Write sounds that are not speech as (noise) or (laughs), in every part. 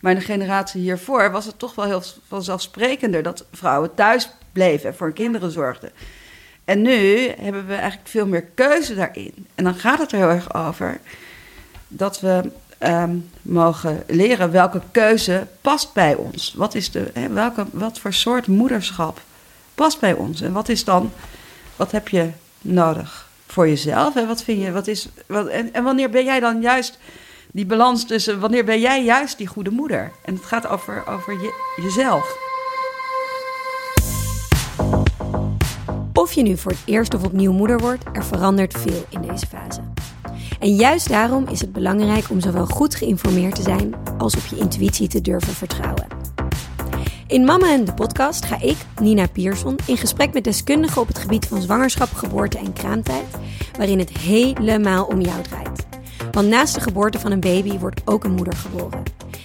Maar in de generatie hiervoor was het toch wel heel vanzelfsprekender dat vrouwen thuis bleven en voor hun kinderen zorgden. En nu hebben we eigenlijk veel meer keuze daarin. En dan gaat het er heel erg over dat we ehm, mogen leren welke keuze past bij ons. Wat, is de, welke, wat voor soort moederschap past bij ons? En wat is dan, wat heb je nodig voor jezelf? En wat vind je, wat is, wat, en, en wanneer ben jij dan juist die balans tussen, wanneer ben jij juist die goede moeder? En het gaat over, over je, jezelf. Of je nu voor het eerst of opnieuw moeder wordt, er verandert veel in deze fase. En juist daarom is het belangrijk om zowel goed geïnformeerd te zijn als op je intuïtie te durven vertrouwen. In Mama en de podcast ga ik, Nina Pierson, in gesprek met deskundigen op het gebied van zwangerschap, geboorte en kraamtijd, waarin het helemaal om jou draait. Want naast de geboorte van een baby wordt ook een moeder geboren.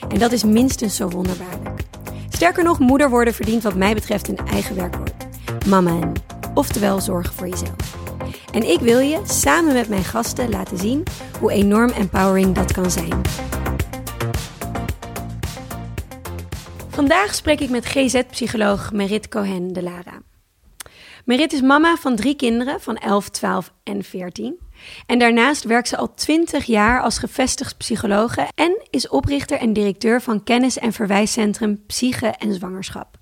En dat is minstens zo wonderbaarlijk. Sterker nog, moeder worden verdient wat mij betreft een eigen werkwoord. Mama oftewel zorgen voor jezelf. En ik wil je samen met mijn gasten laten zien hoe enorm empowering dat kan zijn. Vandaag spreek ik met GZ-psycholoog Merit Cohen de Lara. Merit is mama van drie kinderen van 11, 12 en 14. En daarnaast werkt ze al 20 jaar als gevestigd psychologe en is oprichter en directeur van kennis- en verwijscentrum Psyche en Zwangerschap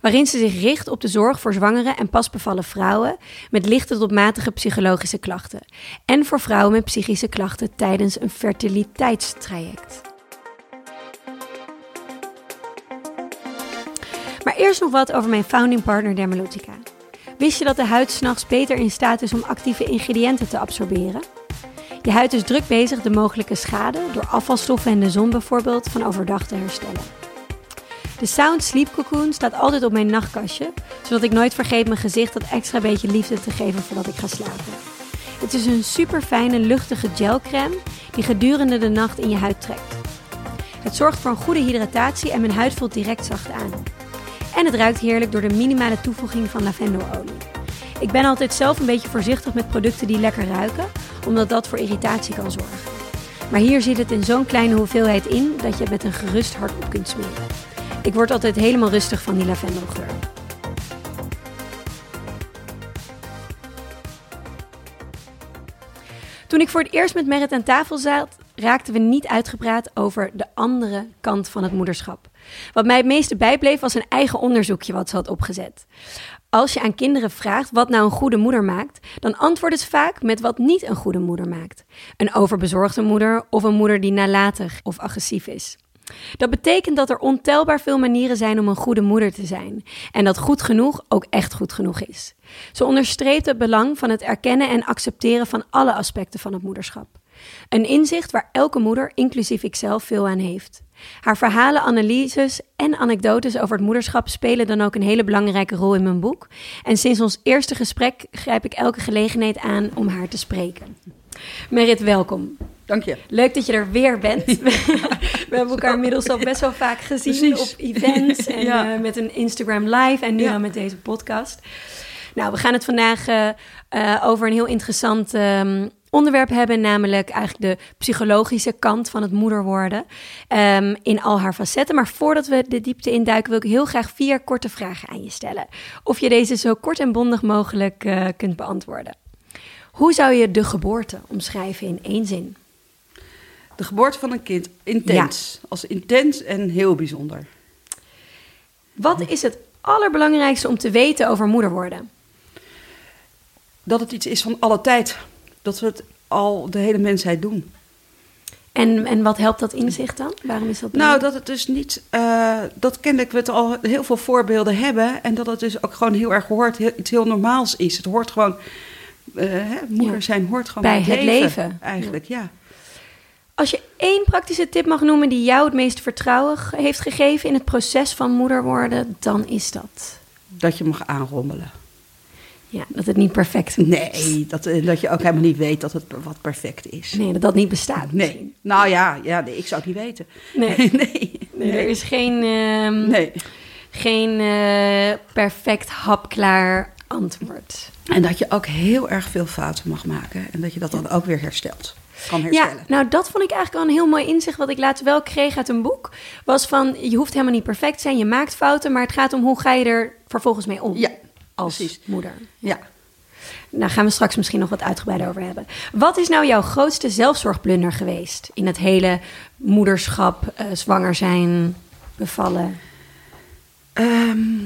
waarin ze zich richt op de zorg voor zwangere en pasbevallen vrouwen met lichte tot matige psychologische klachten en voor vrouwen met psychische klachten tijdens een fertiliteitstraject. Maar eerst nog wat over mijn founding partner Dermalogica. Wist je dat de huid s'nachts beter in staat is om actieve ingrediënten te absorberen? Je huid is druk bezig de mogelijke schade door afvalstoffen en de zon bijvoorbeeld van overdag te herstellen. De Sound Sleep Cocoon staat altijd op mijn nachtkastje, zodat ik nooit vergeet mijn gezicht dat extra beetje liefde te geven voordat ik ga slapen. Het is een super fijne, luchtige gelcrème die gedurende de nacht in je huid trekt. Het zorgt voor een goede hydratatie en mijn huid voelt direct zacht aan. En het ruikt heerlijk door de minimale toevoeging van lavendelolie. Ik ben altijd zelf een beetje voorzichtig met producten die lekker ruiken, omdat dat voor irritatie kan zorgen. Maar hier zit het in zo'n kleine hoeveelheid in dat je het met een gerust hart op kunt smeren. Ik word altijd helemaal rustig van die lavendelgeur. Toen ik voor het eerst met Merit aan tafel zat, raakten we niet uitgepraat over de andere kant van het moederschap. Wat mij het meeste bijbleef was een eigen onderzoekje wat ze had opgezet. Als je aan kinderen vraagt wat nou een goede moeder maakt, dan antwoorden ze vaak met wat niet een goede moeder maakt. Een overbezorgde moeder of een moeder die nalatig of agressief is. Dat betekent dat er ontelbaar veel manieren zijn om een goede moeder te zijn. En dat goed genoeg ook echt goed genoeg is. Ze onderstreept het belang van het erkennen en accepteren van alle aspecten van het moederschap. Een inzicht waar elke moeder, inclusief ikzelf, veel aan heeft. Haar verhalen, analyses en anekdotes over het moederschap spelen dan ook een hele belangrijke rol in mijn boek. En sinds ons eerste gesprek grijp ik elke gelegenheid aan om haar te spreken. Merit, welkom. Dank je. Leuk dat je er weer bent. (laughs) We hebben elkaar inmiddels al best wel vaak gezien op events en eh, met een Instagram live en nu dan met deze podcast. Nou, we gaan het vandaag uh, uh, over een heel interessant um, onderwerp hebben, namelijk eigenlijk de psychologische kant van het moeder worden um, in al haar facetten. Maar voordat we de diepte induiken, wil ik heel graag vier korte vragen aan je stellen. Of je deze zo kort en bondig mogelijk uh, kunt beantwoorden. Hoe zou je de geboorte omschrijven in één zin? De geboorte van een kind, intens. Als intens en heel bijzonder. Wat is het allerbelangrijkste om te weten over moeder worden? Dat het iets is van alle tijd. Dat we het al de hele mensheid doen. En, en wat helpt dat inzicht dan? Waarom is dat Nou, dat het dus niet... Uh, dat kennelijk we het al heel veel voorbeelden hebben... en dat het dus ook gewoon heel erg hoort, heel, iets heel normaals is. Het hoort gewoon... Uh, hè, moeder ja. zijn hoort gewoon bij, bij het leven. leven. Eigenlijk, ja. ja. Als je één praktische tip mag noemen die jou het meest vertrouwen heeft gegeven in het proces van moeder worden, dan is dat. Dat je mag aanrommelen. Ja, dat het niet perfect is. Nee, dat, dat je ook helemaal niet weet dat het wat perfect is. Nee, dat dat niet bestaat. Nee. Nou ja, ja nee, ik zou het niet weten. Nee, nee. (laughs) nee, nee. er is geen, uh, nee. geen uh, perfect hapklaar antwoord. En dat je ook heel erg veel fouten mag maken en dat je dat dan ook weer herstelt. kan Ja, herstellen. nou dat vond ik eigenlijk wel een heel mooi inzicht wat ik laatst wel kreeg uit een boek. Was van, je hoeft helemaal niet perfect te zijn, je maakt fouten, maar het gaat om hoe ga je er vervolgens mee om Ja, als precies. moeder. Ja. Daar gaan we straks misschien nog wat uitgebreider over hebben. Wat is nou jouw grootste zelfzorgblunder geweest in het hele moederschap, eh, zwanger zijn, bevallen? Ehm,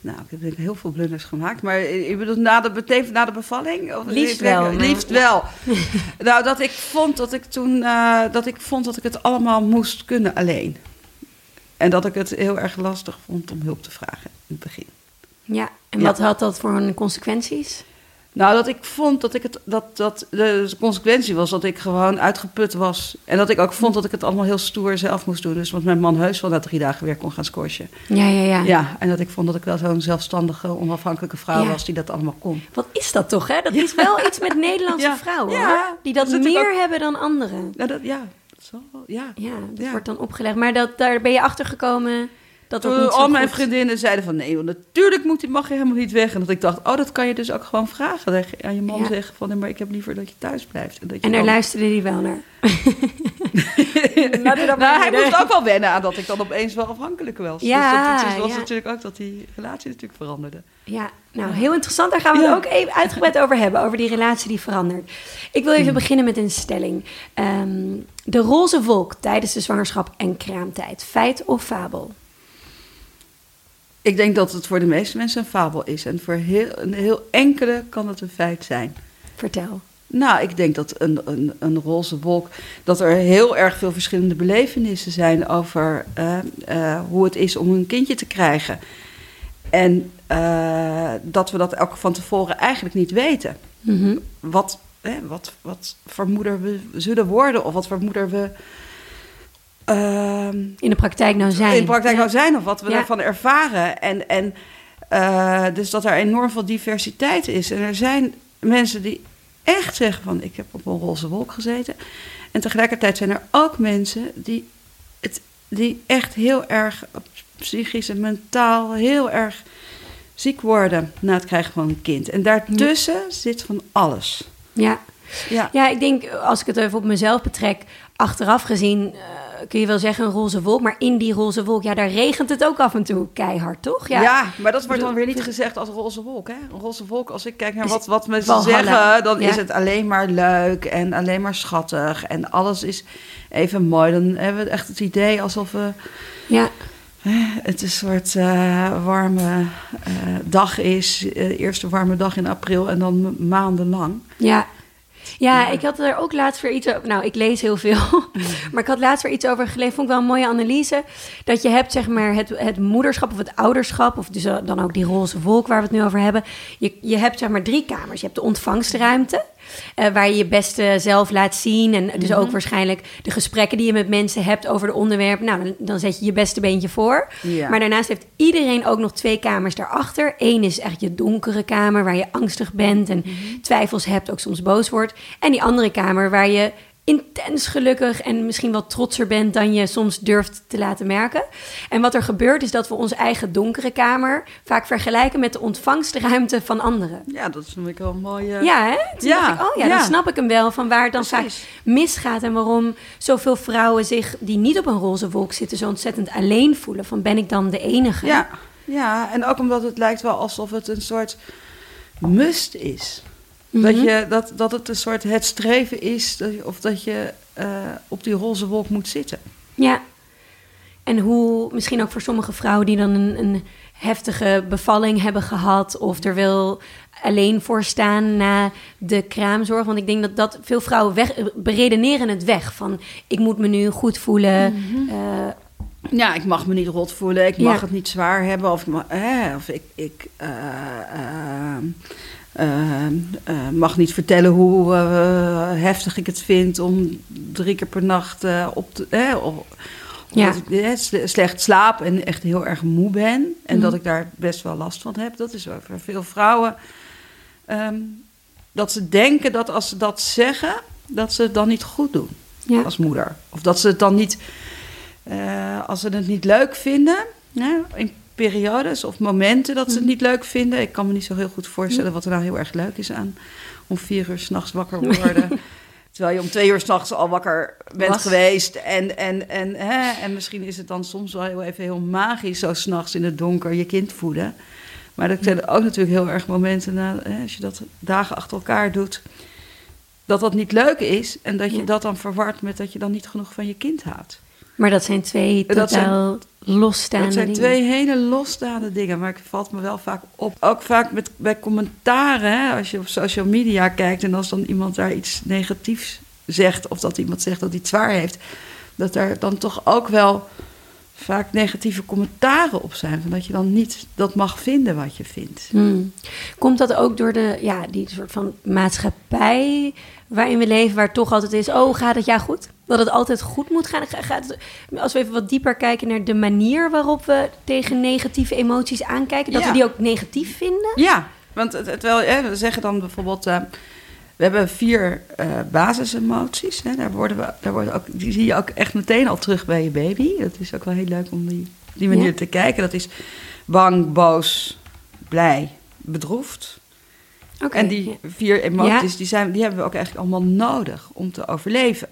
nou, ik heb heel veel blunders gemaakt. Maar je bedoelt na de, na de bevalling? Of Liefst wel, maar- Liefst wel. (laughs) nou, dat ik vond dat ik toen eh, dat ik vond dat ik het allemaal moest kunnen alleen. En dat ik het heel erg lastig vond om hulp te vragen in het begin. Ja, en Ja. wat had dat voor een consequenties? Nou, dat ik vond dat ik het dat, dat de consequentie was dat ik gewoon uitgeput was. En dat ik ook vond dat ik het allemaal heel stoer zelf moest doen. Dus want mijn man heus wel na drie dagen weer kon gaan squashen. Ja, ja, ja. Ja, en dat ik vond dat ik wel zo'n zelfstandige, onafhankelijke vrouw Ja. was die dat allemaal kon. Wat is dat toch, hè? Dat is wel iets met (laughs) Nederlandse Ja. vrouwen, Ja, hoor. Die dat meer ook- hebben dan anderen. Nou, dat, ja, dat zal wel, ja. Ja, dat Ja. wordt dan opgelegd. Maar dat, daar ben je achter gekomen dat niet zo al mijn goed- vriendinnen zeiden van nee, want natuurlijk moet, mag je helemaal niet weg. En dat ik dacht, oh, dat kan je dus ook gewoon vragen. Dat je aan je man Ja. zeggen van nee, maar ik heb liever dat je thuis blijft. En, dat je En daar dan- luisterde hij wel naar. (laughs) nou, maar hij moest ook wel wennen aan dat ik dan opeens wel afhankelijk was. Ja, dus dat, was ja. natuurlijk ook dat die relatie natuurlijk veranderde. Ja, nou heel interessant. Daar gaan we het ook even uitgebreid over hebben, over die relatie die verandert. Ik wil even Hmm. beginnen met een stelling. Ehm, de roze wolk tijdens de zwangerschap en kraamtijd. Feit of fabel? Ik denk dat het voor de meeste mensen een fabel is. En voor heel, een heel enkele kan het een feit zijn. Vertel. Nou, ik denk dat een, een, een roze wolk, dat er heel erg veel verschillende belevenissen zijn over eh, eh, hoe het is om een kindje te krijgen. En eh, dat we dat ook van tevoren eigenlijk niet weten. Mhm. Wat, hè, wat, wat voor moeder we zullen worden of wat voor moeder we ehm, In de praktijk nou zijn. in de praktijk Ja. nou zijn of wat we Ja. ervan ervaren. En, en eh, dus dat er enorm veel diversiteit is. En er zijn mensen die echt zeggen van ik heb op een roze wolk gezeten. En tegelijkertijd zijn er ook mensen die, het, die echt heel erg psychisch en mentaal heel erg ziek worden na het krijgen van een kind. En daartussen zit van alles. Ja. Ja. ja, ik denk als ik het even op mezelf betrek, achteraf gezien eh, kun je wel zeggen een roze wolk. Maar in die roze wolk, ja, daar regent het ook af en toe keihard, toch? Ja, maar dat wordt dan weer niet gezegd als roze wolk. Hè? Een roze wolk, als ik kijk naar Is wat, wat mensen Valhalla. zeggen, dan Ja. is het alleen maar leuk en alleen maar schattig. En alles is even mooi. Dan hebben we echt het idee alsof we, Ja, het een soort eh, warme eh, dag is. eh, eerste warme dag in april en dan ma- maandenlang. Ja. Ja, ik had er ook laatst weer iets over. Nou, ik lees heel veel. (laughs) Maar ik had laatst weer iets over gelezen. Vond ik wel een mooie analyse. Dat je hebt, zeg maar, het, het moederschap of het ouderschap. Of dus dan ook die roze wolk waar we het nu over hebben. Je, je hebt, zeg maar, drie kamers. Je hebt de ontvangstruimte. Eh, waar je je beste zelf laat zien. En dus ook waarschijnlijk de gesprekken die je met mensen hebt over de onderwerpen. Nou, dan, dan zet je je beste beentje voor. Ja. Maar daarnaast heeft iedereen ook nog twee kamers daarachter. Eén is echt je donkere kamer waar je angstig bent en twijfels hebt, ook soms boos wordt. En die andere kamer waar je intens gelukkig en misschien wat trotser bent dan je soms durft te laten merken. En wat er gebeurt is dat we onze eigen donkere kamer vaak vergelijken met de ontvangstruimte van anderen. Ja, dat is ik wel een mooie... Ja, hè? Toen Ja, dacht ik, oh ja, ja. dan snap ik hem wel van waar het dan Precies. vaak misgaat en waarom zoveel vrouwen zich die niet op een roze wolk zitten zo ontzettend alleen voelen. Van ben ik dan de enige? Ja, ja, en ook omdat het lijkt wel alsof het een soort must is. Dat, Mhm. je, dat, dat het een soort het streven is, dat je- of dat je eh, op die roze wolk moet zitten. Ja. En hoe, misschien ook voor sommige vrouwen die dan een, een heftige bevalling hebben gehad, of er wil alleen voor staan na de kraamzorg. Want ik denk dat, dat veel vrouwen weg, beredeneren het weg van ik moet me nu goed voelen. eh, Ja, ik mag me niet rot voelen, ik Ja. mag het niet zwaar hebben, of ik, mag, hè, of ik, ik eh, eh, eh, eh, mag niet vertellen hoe eh, heftig ik het vind om drie keer per nacht eh, op te. Ja. omdat ik slecht slaap en echt heel erg moe ben. En Mhm. dat ik daar best wel last van heb. Dat is voor veel vrouwen. ehm, dat ze denken dat als ze dat zeggen, dat ze het dan niet goed doen ja. als moeder. Of dat ze het dan niet, eh, als ze het niet leuk vinden, in periodes of momenten dat ze het niet leuk vinden. Ik kan me niet zo heel goed voorstellen wat er nou heel erg leuk is aan om vier uur s'nachts wakker (laughs) worden. Terwijl je om twee uur s'nachts al wakker bent Was. geweest. En, en, en, hè, en misschien is het dan soms wel heel even heel magisch... zo s'nachts in het donker je kind voeden. Maar dat zijn ook natuurlijk heel erg momenten... Na, hè, als je dat dagen achter elkaar doet... dat dat niet leuk is. En dat je dat dan verwart met dat je dan niet genoeg van je kind houdt. Maar dat zijn twee Dat zijn- totaal losstaande Dat zijn dingen. twee hele losstaande dingen, maar het valt me wel vaak op. Ook vaak met, bij commentaren, hè, als je op social media kijkt en als dan iemand daar iets negatiefs zegt, of dat iemand zegt dat hij het zwaar heeft, dat er dan toch ook wel vaak negatieve commentaren op zijn. Van dat je dan niet dat mag vinden wat je vindt. Hmm. Komt dat ook door de, ja, die soort van maatschappij waarin we leven, waar toch altijd is, oh, gaat het ja goed? Dat het altijd goed moet gaan. Ga- Gaat het, als we even wat dieper kijken naar de manier waarop we tegen negatieve emoties aankijken, dat Ja. we die ook negatief vinden? Ja, want wel, hè, we zeggen dan bijvoorbeeld. eh, we hebben vier eh, basisemoties. Hè, daar worden we, daar worden ook, die zie je ook echt meteen al terug bij je baby. Dat is ook wel heel leuk om die, die manier Ja. te kijken. Dat is bang, boos, blij, bedroefd. Oké, en die vier emoties, die, zijn, die hebben we ook eigenlijk allemaal nodig om te overleven.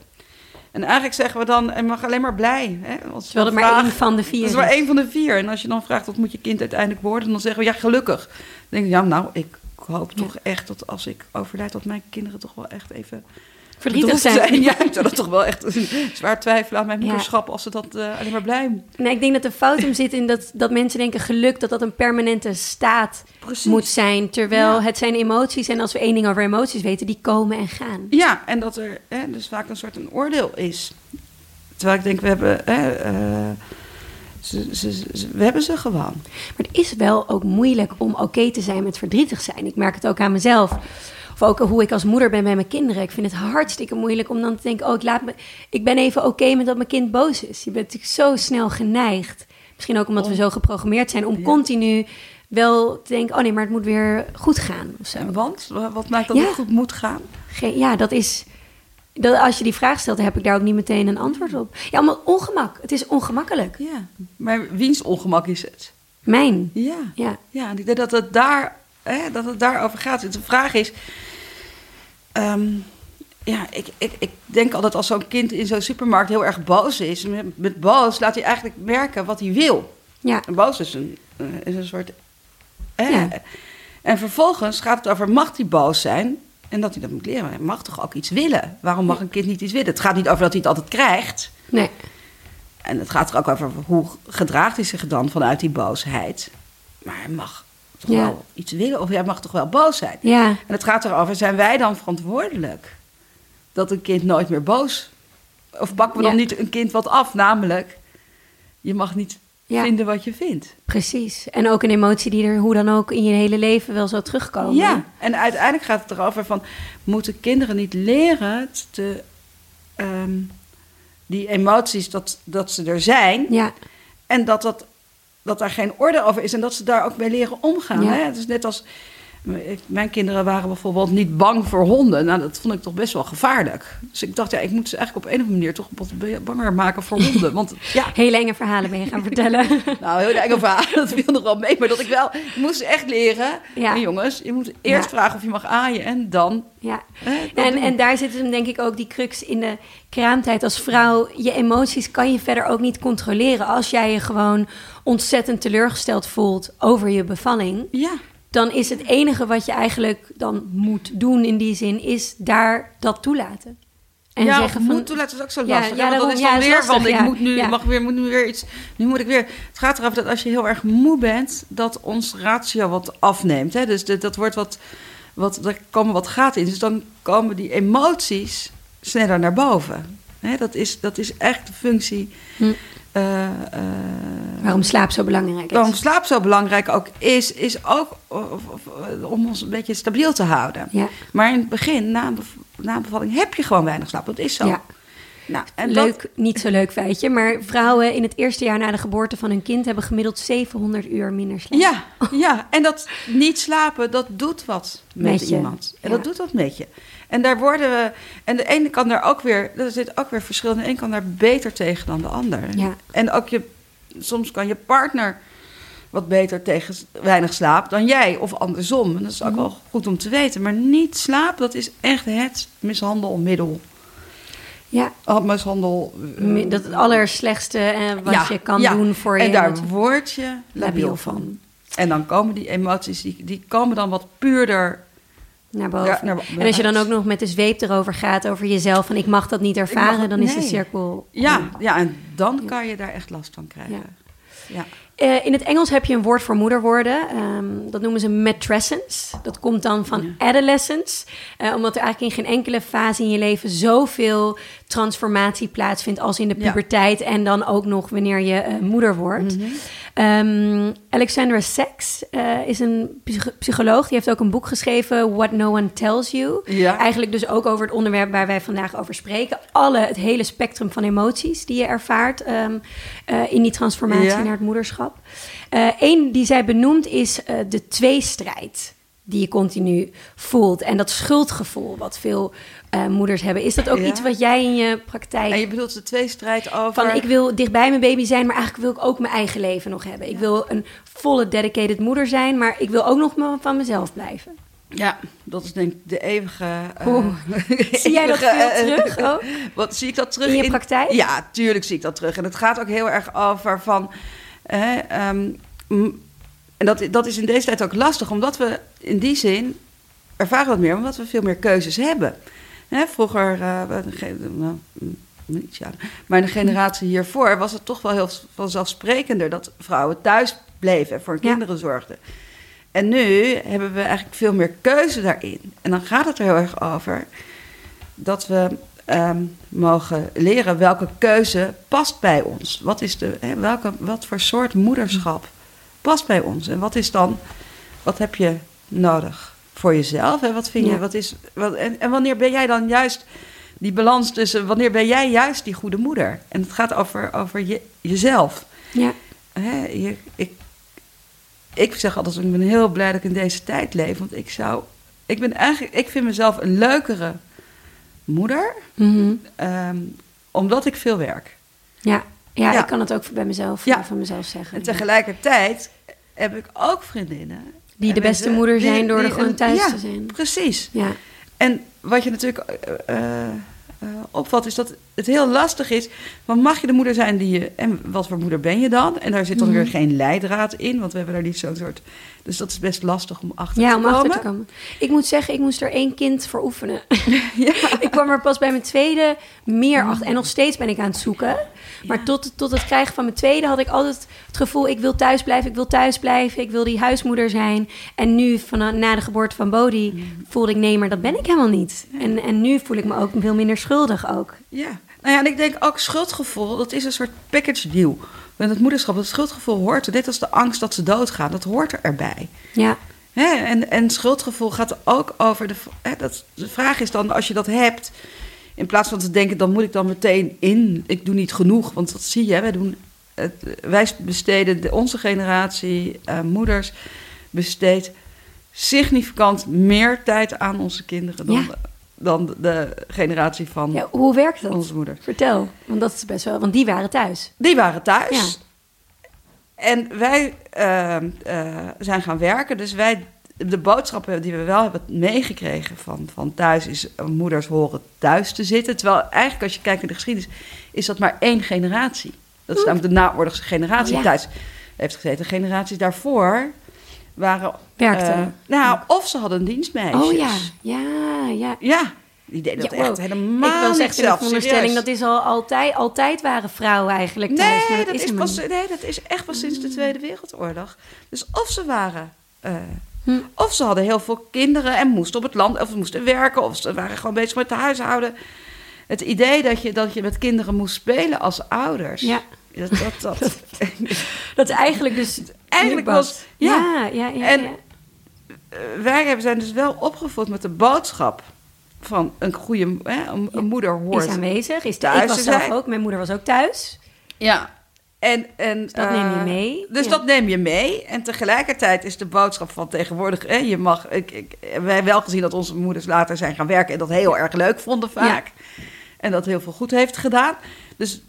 En eigenlijk zeggen we dan, je mag alleen maar blij. Hè? Als Terwijl maar één van de vier dat is maar één van de vier. En als je dan vraagt wat moet je kind uiteindelijk worden, dan zeggen we ja, gelukkig. Dan denk ik, ja, nou, ik hoop Ja. toch echt dat als ik overlijd, dat mijn kinderen toch wel echt even Verdrietig bedroefd zijn. (laughs) Ja, ik zou dat toch wel echt zwaar twijfelen aan mijn Ja. moederschap als ze dat eh, alleen maar blij. Nee, ik denk dat de fout hem zit in dat, dat mensen denken geluk, dat dat een permanente staat Precies. moet zijn. Terwijl Ja. het zijn emoties en als we één ding over emoties weten, die komen en gaan. Ja, en dat er hè, dus vaak een soort een oordeel is. Terwijl ik denk, we hebben, hè, eh, ze, ze, ze- we hebben ze gewoon. Maar het is wel ook moeilijk om oké te zijn met verdrietig zijn. Ik merk het ook aan mezelf. Of ook hoe ik als moeder ben bij mijn kinderen. Ik vind het hartstikke moeilijk om dan te denken: oh, ik, laat me, ik ben even oké met dat mijn kind boos is. Je bent natuurlijk zo snel geneigd. Misschien ook omdat we zo geprogrammeerd zijn om Ja. continu wel te denken: oh nee, maar het moet weer goed gaan. Of zo. Want, wa- wat maakt dat Ja. het goed moet gaan? Ja, dat is. Dat, als je die vraag stelt, dan heb ik daar ook niet meteen een antwoord op. Ja, omdat ongemak. Het is ongemakkelijk. Ja, maar wiens ongemak is het? Mijn. Ja. Ja. Ja, ik denk dat het, daar, hè, dat het daarover gaat. De vraag is... ehm, ja, ik, ik, ik denk altijd als zo'n kind in zo'n supermarkt heel erg boos is... Met, met boos laat hij eigenlijk merken wat hij wil. Ja. En boos is een, eh, is een soort... hè. Ja. En vervolgens gaat het over, mag hij boos zijn? En dat hij dat moet leren. Hij mag toch ook iets willen? Waarom mag een kind niet iets willen? Het gaat niet over dat hij het altijd krijgt... Nee. En het gaat er ook over hoe gedraagt hij zich dan vanuit die boosheid. Maar hij mag toch Ja. wel iets willen, of hij mag toch wel boos zijn. Ja. En het gaat erover, zijn wij dan verantwoordelijk dat een kind nooit meer boos... Of pakken we dan niet een kind wat af, namelijk... je mag niet Ja. vinden wat je vindt. Precies. En ook een emotie die er hoe dan ook in je hele leven wel zal terugkomen. Ja, en uiteindelijk gaat het erover van... moeten kinderen niet leren te, ehm, die emoties dat, dat ze er zijn... Ja. En dat, dat, dat daar geen orde over is en dat ze daar ook mee leren omgaan. Ja. Hè? Het is net als. Mijn kinderen waren bijvoorbeeld niet bang voor honden. Nou, dat vond ik toch best wel gevaarlijk. Dus ik dacht, ja, ik moet ze eigenlijk op een of andere manier toch wat banger maken voor honden. Want (laughs) ja, Hele enge verhalen ben je gaan vertellen. (laughs) nou, heel eng verhaal, dat viel nog wel mee. Maar dat ik wel, ik moest echt leren. Ja. "Hey, jongens, je moet eerst Ja. vragen of je mag aaien en dan. ja. En, doen. en daar zit hem denk ik ook die crux in de kraamtijd. Als vrouw, je emoties kan je verder ook niet controleren. Als jij je gewoon ontzettend teleurgesteld voelt over je bevalling... Ja, dan is het enige wat je eigenlijk dan moet doen in die zin... is daar dat toelaten. En ja, zeggen van... moet toelaten is ook zo lastig. ja, daarom- dat is dan weer lastig, van, ik moet nu, mag weer, moet nu weer iets, nu moet ik weer. Het gaat erover dat als je heel erg moe bent, dat ons ratio wat afneemt. Hè? Dus de- dat wordt wat, wat, er komen wat gaten in. Dus dan komen die emoties sneller naar boven. Hè? Dat, is, dat is echt de functie. Hm. eh, eh, Waarom slaap zo belangrijk is. waarom slaap zo belangrijk ook is, is ook of- of- om ons een beetje stabiel te houden. Ja. Maar in het begin, na na bevalling, heb je gewoon weinig slaap. Dat is zo. Ja. Nou, en dat- Leuk, niet zo leuk feitje. Maar vrouwen in het eerste jaar na de geboorte van hun kind... hebben gemiddeld 700 uur minder slaap. Ja, ja, en dat niet slapen, dat doet wat met, iemand. En ja. dat doet wat met je. En daar worden we. En de ene kan daar ook weer. Er zit ook weer verschil. De een kan daar beter tegen dan de ander. Ja. En ook je. Soms kan je partner wat beter tegen weinig slaap dan jij. Of andersom. En dat is ook Mhm. wel goed om te weten. Maar niet slapen, dat is echt het mishandelmiddel Ja, mishandel. eh, dat het allerslechtste eh, wat ja, je kan ja. doen voor je En daar word je labiel van. En dan komen die emoties, die, die komen dan wat puurder naar boven. Ja, naar- en als je dan ook nog met de zweep erover gaat over jezelf van ik mag dat niet ervaren, dan is de cirkel. Ja, ja, en dan kan je daar echt last van krijgen. Ja. Eh, in het Engels heb je een woord voor moederwoorden. Ehm, dat noemen ze matrescence. Dat komt dan van adolescence. Eh, omdat er eigenlijk in geen enkele fase in je leven zoveel transformatie plaatsvindt als in de Ja. puberteit. En dan ook nog wanneer je eh, moeder wordt. Ehm, Alexandra Sachs eh, is een psych- psycholoog. Die heeft ook een boek geschreven, What No One Tells You. Ja. Eigenlijk dus ook over het onderwerp waar wij vandaag over spreken. Alle, het hele spectrum van emoties die je ervaart ehm, eh, in die transformatie Ja. naar het moederschap. Eén die zij benoemt is eh, de tweestrijd die je continu voelt. En dat schuldgevoel wat veel eh, moeders hebben. Is dat ook Ja. iets wat jij in je praktijk... En je bedoelt de tweestrijd over... Van ik wil dichtbij mijn baby zijn, maar eigenlijk wil ik ook mijn eigen leven nog hebben. Ik wil een volle dedicated moeder zijn, maar ik wil ook nog van mezelf blijven. Ja, dat is denk ik de eeuwige... Oeh. (laughs) Zie jij dat veel eh, terug ook? (laughs) Wat zie ik dat terug In je praktijk? Ja, tuurlijk zie ik dat terug. En het gaat ook heel erg over van. eh, ehm, en dat, dat is in deze tijd ook lastig, omdat we in die zin ervaren wat meer, omdat we veel meer keuzes hebben. Hè, vroeger, eh, nou, maar in de generatie hiervoor was het toch wel heel vanzelfsprekender dat vrouwen thuis bleven en voor hun Ja. kinderen zorgden. En nu hebben we eigenlijk veel meer keuze daarin. En dan gaat het er heel erg over dat we ehm, mogen leren welke keuze past bij ons. Wat, is de, hè, welke, wat voor soort moederschap past bij ons? En wat is dan, wat heb je nodig voor jezelf? En wat vind je, Ja. wat is, wat, en, en wanneer ben jij dan juist die balans tussen, wanneer ben jij juist die goede moeder? En het gaat over, over je, jezelf. Ja, Hè, je, ik, ik zeg altijd, ik ben heel blij dat ik in deze tijd leef. Want ik zou, ik ben eigenlijk, ik vind mezelf een leukere moeder, Mhm. ehm, omdat ik veel werk. ja. Ja, Ja. ik kan het ook bij mezelf, Ja. eh, van mezelf zeggen. En tegelijkertijd heb ik ook vriendinnen. Die de beste moeder die- zijn door er gewoon thuis ja, te zijn. Precies. Ja, En wat je natuurlijk eh, opvalt, is dat het heel lastig is. Want mag je de moeder zijn die je. En wat voor moeder ben je dan? En daar zit dan Mhm. weer geen leidraad in, want we hebben daar niet zo'n soort. Dus dat is best lastig om achter ja te om komen. achter te komen. Ik moet zeggen, ik moest er één kind voor oefenen. (laughs) ik kwam er pas bij mijn tweede meer achter. En nog steeds ben ik aan het zoeken. Maar Ja. tot, tot het krijgen van mijn tweede had ik altijd het gevoel... ik wil thuis blijven, ik wil thuis blijven. Ik wil die huismoeder zijn. En nu, van, na de geboorte van Bodhi, Mm. voelde ik... nee, maar dat ben ik helemaal niet. En, en nu voel ik me ook veel minder schuldig ook. Ja, nou ja, en ik denk ook schuldgevoel, dat is een soort package deal. Met het moederschap, dat schuldgevoel hoort er, net als de angst dat ze doodgaan, dat hoort er erbij. Ja, Hè, en, en schuldgevoel gaat ook over de. Hè, dat, de vraag is dan, als je dat hebt, in plaats van te denken, dan moet ik dan meteen in. Ik doe niet genoeg, want dat zie je. Wij, doen, wij besteden, de, onze generatie eh, moeders besteedt significant meer tijd aan onze kinderen dan, Ja. De, dan de, de generatie van ja hoe werkt dat? onze moeder. Vertel, want dat is best wel... Want die waren thuis. Die waren thuis. Ja. En wij eh, eh, zijn gaan werken. Dus wij, de boodschappen die we wel hebben meegekregen van, van thuis is... moeders horen thuis te zitten. Terwijl eigenlijk als je kijkt naar de geschiedenis... is dat maar één generatie. Dat is namelijk de naoorlogse generatie Oh, ja. thuis heeft gezeten. Generaties daarvoor waren... Werkten. eh, nou, of ze hadden dienstmeisjes. Oh ja, ja, ja. Ja, die deden dat Ja, wow. echt helemaal ik was echt in de veronderstelling dat is al altijd, altijd waren vrouwen eigenlijk thuis. Nee, maar dat is pas, nee, dat is echt pas sinds de Tweede Wereldoorlog. Dus of ze waren. eh, Hm. Of ze hadden heel veel kinderen en moesten op het land, of ze moesten werken, of ze waren gewoon bezig met de huishouden. Het idee dat je, dat je met kinderen moest spelen als ouders. Ja. Dat, dat, dat. (laughs) Dat is eigenlijk dus Eigenlijk was- ja. ja, ja, En-. Eh, Wij hebben- zijn dus wel opgevoed met de boodschap van een goede hè, een, moeder hoort. is aanwezig. Is thuis ik was zelf zijn. ook. Mijn moeder was ook thuis. Ja. En, en, Dus dat neem je eh, mee. Dus Ja. dat neem je mee. En tegelijkertijd is de boodschap van tegenwoordig... Hè, je mag, ik, ik, wij hebben wel gezien dat onze moeders later zijn gaan werken... en dat heel erg leuk vonden vaak. En dat heel veel goed heeft gedaan. Dus,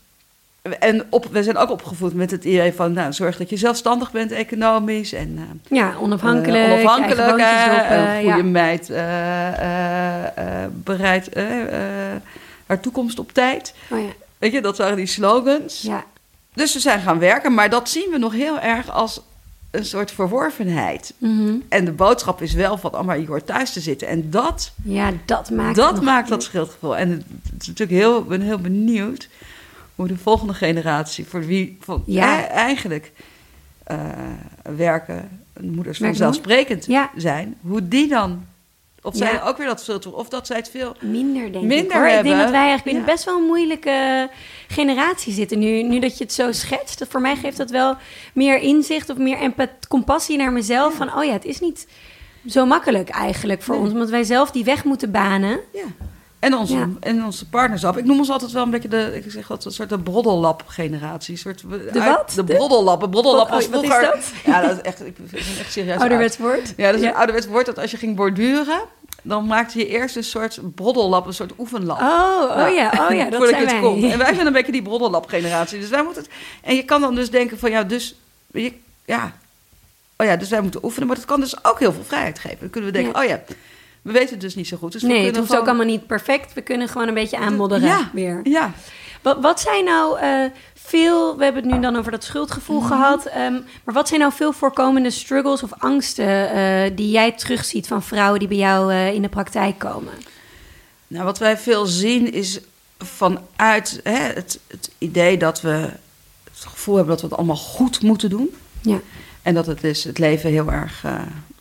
en op, we zijn ook opgevoed met het idee van... Nou, zorg dat je zelfstandig bent economisch. En, eh, Ja, onafhankelijk. eh, onafhankelijk, een goede ja. meid, bereid... haar toekomst op tijd. Oh ja. Weet je, dat waren die slogans. Ja. Dus we zijn gaan werken, maar dat zien we nog heel erg als een soort verworvenheid. Mhm. En de boodschap is wel van, oh, maar je hoort thuis te zitten. En dat, Ja, dat maakt dat het maakt dat schuldgevoel. En het is natuurlijk heel, ben heel benieuwd hoe de volgende generatie, voor wie Ja. e- eigenlijk eh, werken, moeders vanzelfsprekend Ja. zijn, hoe die dan, of zij Ja. ook weer dat filter, of dat zij het veel Minder, denk ik. Minder Hoor. Ik denk dat wij eigenlijk in best wel een moeilijke generatie zitten nu. Nu dat je het zo schetst. Dat voor mij geeft dat wel meer inzicht of meer empath- compassie naar mezelf. Van, oh ja, het is niet zo makkelijk eigenlijk voor Nee. ons. Omdat wij zelf die weg moeten banen. Ja. En onze, Ja. en onze partners af. Ik noem ons altijd wel een beetje de, ik zeg dat een soort de broddellap-generatie. Een Soort, De wat? De De- broddellappen. Was oh, wat is vroeger... dat? Ja, dat is echt, ik vind het echt serieus. (laughs) Ouderwets woord. Ja, dat is een ouderwets woord dat als je ging borduren, dan maakte je eerst een soort broddelap, een soort oefenlap. Oh, oh ja, oh ja, (laughs) dat zijn wij. kon. En wij zijn een beetje die broddelap-generatie. Dus wij moeten het... En je kan dan dus denken van, ja, dus... Je, ja, oh ja, dus wij moeten oefenen. Maar dat kan dus ook heel veel vrijheid geven. Dan kunnen we denken, Ja. oh ja, we weten het dus niet zo goed. Dus we nee, het hoeft ook allemaal niet perfect. We kunnen gewoon een beetje aanmodderen Ja. weer. Ja, Wat, wat zijn nou eh, veel, we hebben het nu dan over dat schuldgevoel Mhm. gehad, ehm, maar wat zijn nou veel voorkomende struggles of angsten eh, die jij terugziet van vrouwen die bij jou eh, in de praktijk komen? Nou, wat wij veel zien is vanuit hè, het, het idee dat we het gevoel hebben dat we het allemaal goed moeten doen. Ja. En dat het dus het leven heel erg,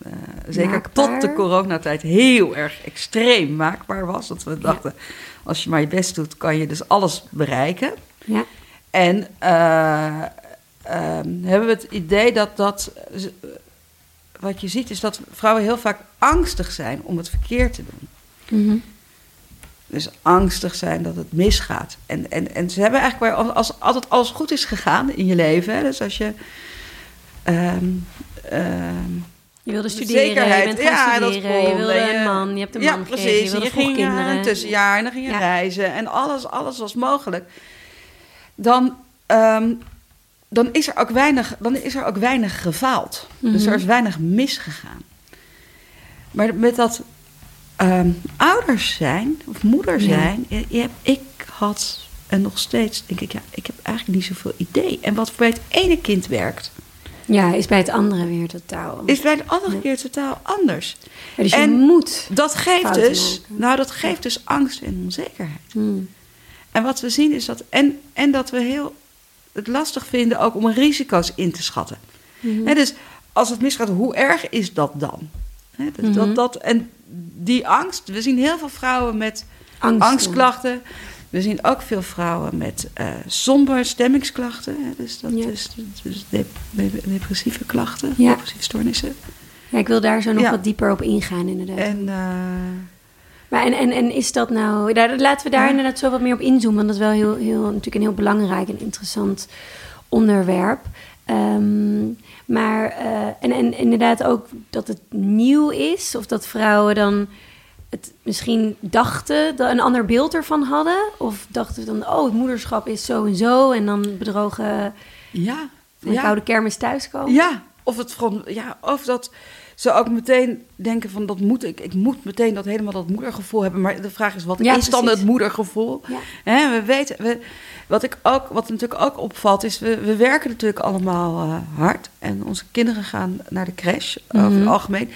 eh, zeker Maakbaar. tot de coronatijd, heel erg extreem maakbaar was. Dat we dachten, als je maar je best doet, kan je dus alles bereiken. Ja. En eh, ehm, hebben we het idee dat dat. Wat je ziet is dat vrouwen heel vaak angstig zijn om het verkeerd te doen. Mhm. Dus angstig zijn dat het misgaat. En, en, en ze hebben eigenlijk wel, als altijd alles goed is gegaan in je leven. Hè, dus als je. ehm, ehm, Je wilde studeren, zekerheid. je bent gaan ja, dat je wilde En een man, je hebt een ja, man precies. gekregen, je wilde je ging eh, kinderen. een tussenjaar en dan ging je Ja. reizen. En alles, alles was mogelijk. Dan, ehm, dan, is er ook weinig, dan is er ook weinig gefaald. Dus Mhm. er is weinig misgegaan. Maar met dat ehm, ouders zijn, of moeder Ja. zijn... Je, je hebt, ik had, en nog steeds denk ik... ja, ik heb eigenlijk niet zoveel idee. En wat bij het ene kind werkt... Ja, is bij het andere weer totaal. is bij het andere Ja. keer totaal anders. Ja, dus je en- moet. Dat geeft dus, maken. nou, dat geeft dus angst en onzekerheid. Hmm. En wat we zien is dat, en, en dat we heel het lastig vinden ook om risico's in te schatten. Hè, dus als het misgaat, hoe erg is dat dan? Dus Mhm. dat, dat, en die angst, we zien heel veel vrouwen met Angst. angstklachten. We zien ook veel vrouwen met somber stemmingsklachten. Hè, dus dat Ja. is dus dep- dep- depressieve klachten, Ja. depressieve stoornissen. Ja, ik wil daar zo nog Ja. wat dieper op ingaan, inderdaad. En eh, Maar en, en, en is dat nou... Daar, laten we daar Ja. inderdaad zo wat meer op inzoomen. Want dat is wel heel, heel, natuurlijk een heel belangrijk en interessant onderwerp. Ehm, maar eh, en, en inderdaad ook dat het nieuw is. Of dat vrouwen dan het misschien dachten, dat een ander beeld ervan hadden. Of dachten dan, oh, het moederschap is zo en zo. En dan bedrogen ja, van de ja. koude kermis thuiskomen. Ja, of, het gewoon, ja, of dat ze ook meteen denken van dat moet ik. Ik moet meteen dat helemaal dat moedergevoel hebben. Maar de vraag is, wat Ja, is dan precies. het moedergevoel? Ja. Hè, we weten, we, wat, ik ook, wat natuurlijk ook opvalt is, we, we werken natuurlijk allemaal eh, hard. En onze kinderen gaan naar de crash, over Mhm. het algemeen.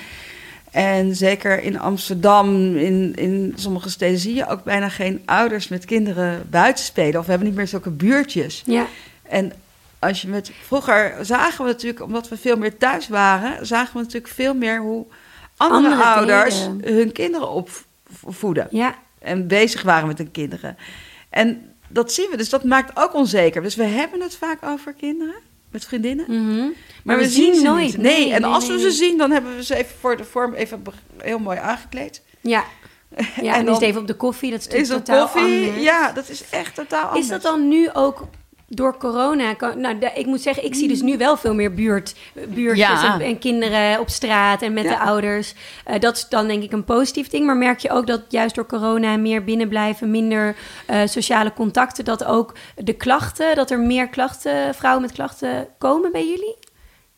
En zeker in Amsterdam, in, in sommige steden zie je ook bijna geen ouders met kinderen buiten spelen. Of we hebben niet meer zulke buurtjes. Ja, En als je met. Vroeger zagen we natuurlijk, omdat we veel meer thuis waren, zagen we natuurlijk veel meer hoe andere, Andere ouders hun kinderen opvoeden. ja. En bezig waren met hun kinderen. En dat zien we, dus dat maakt ook onzeker. Dus we hebben het vaak over kinderen met vriendinnen. Mhm. Maar, we we, zien zien ze nooit. niet. Nee, Nee, en als nee, we ze zien, dan hebben we ze even voor de vorm even heel mooi aangekleed. Ja, (laughs) ja en, En is het even op de koffie. Dat is Is totaal koffie? anders. Ja, dat is echt totaal anders. Is dat dan nu ook door corona? nou, ik moet zeggen, ik zie dus nu wel veel meer buurt, buurtjes Ja. en, en kinderen op straat en met Ja. de ouders. Eh, dat is dan denk ik een positief ding. Maar merk je ook dat juist door corona meer binnenblijven, minder eh, sociale contacten, dat ook de klachten, dat er meer klachten, vrouwen met klachten komen bij jullie?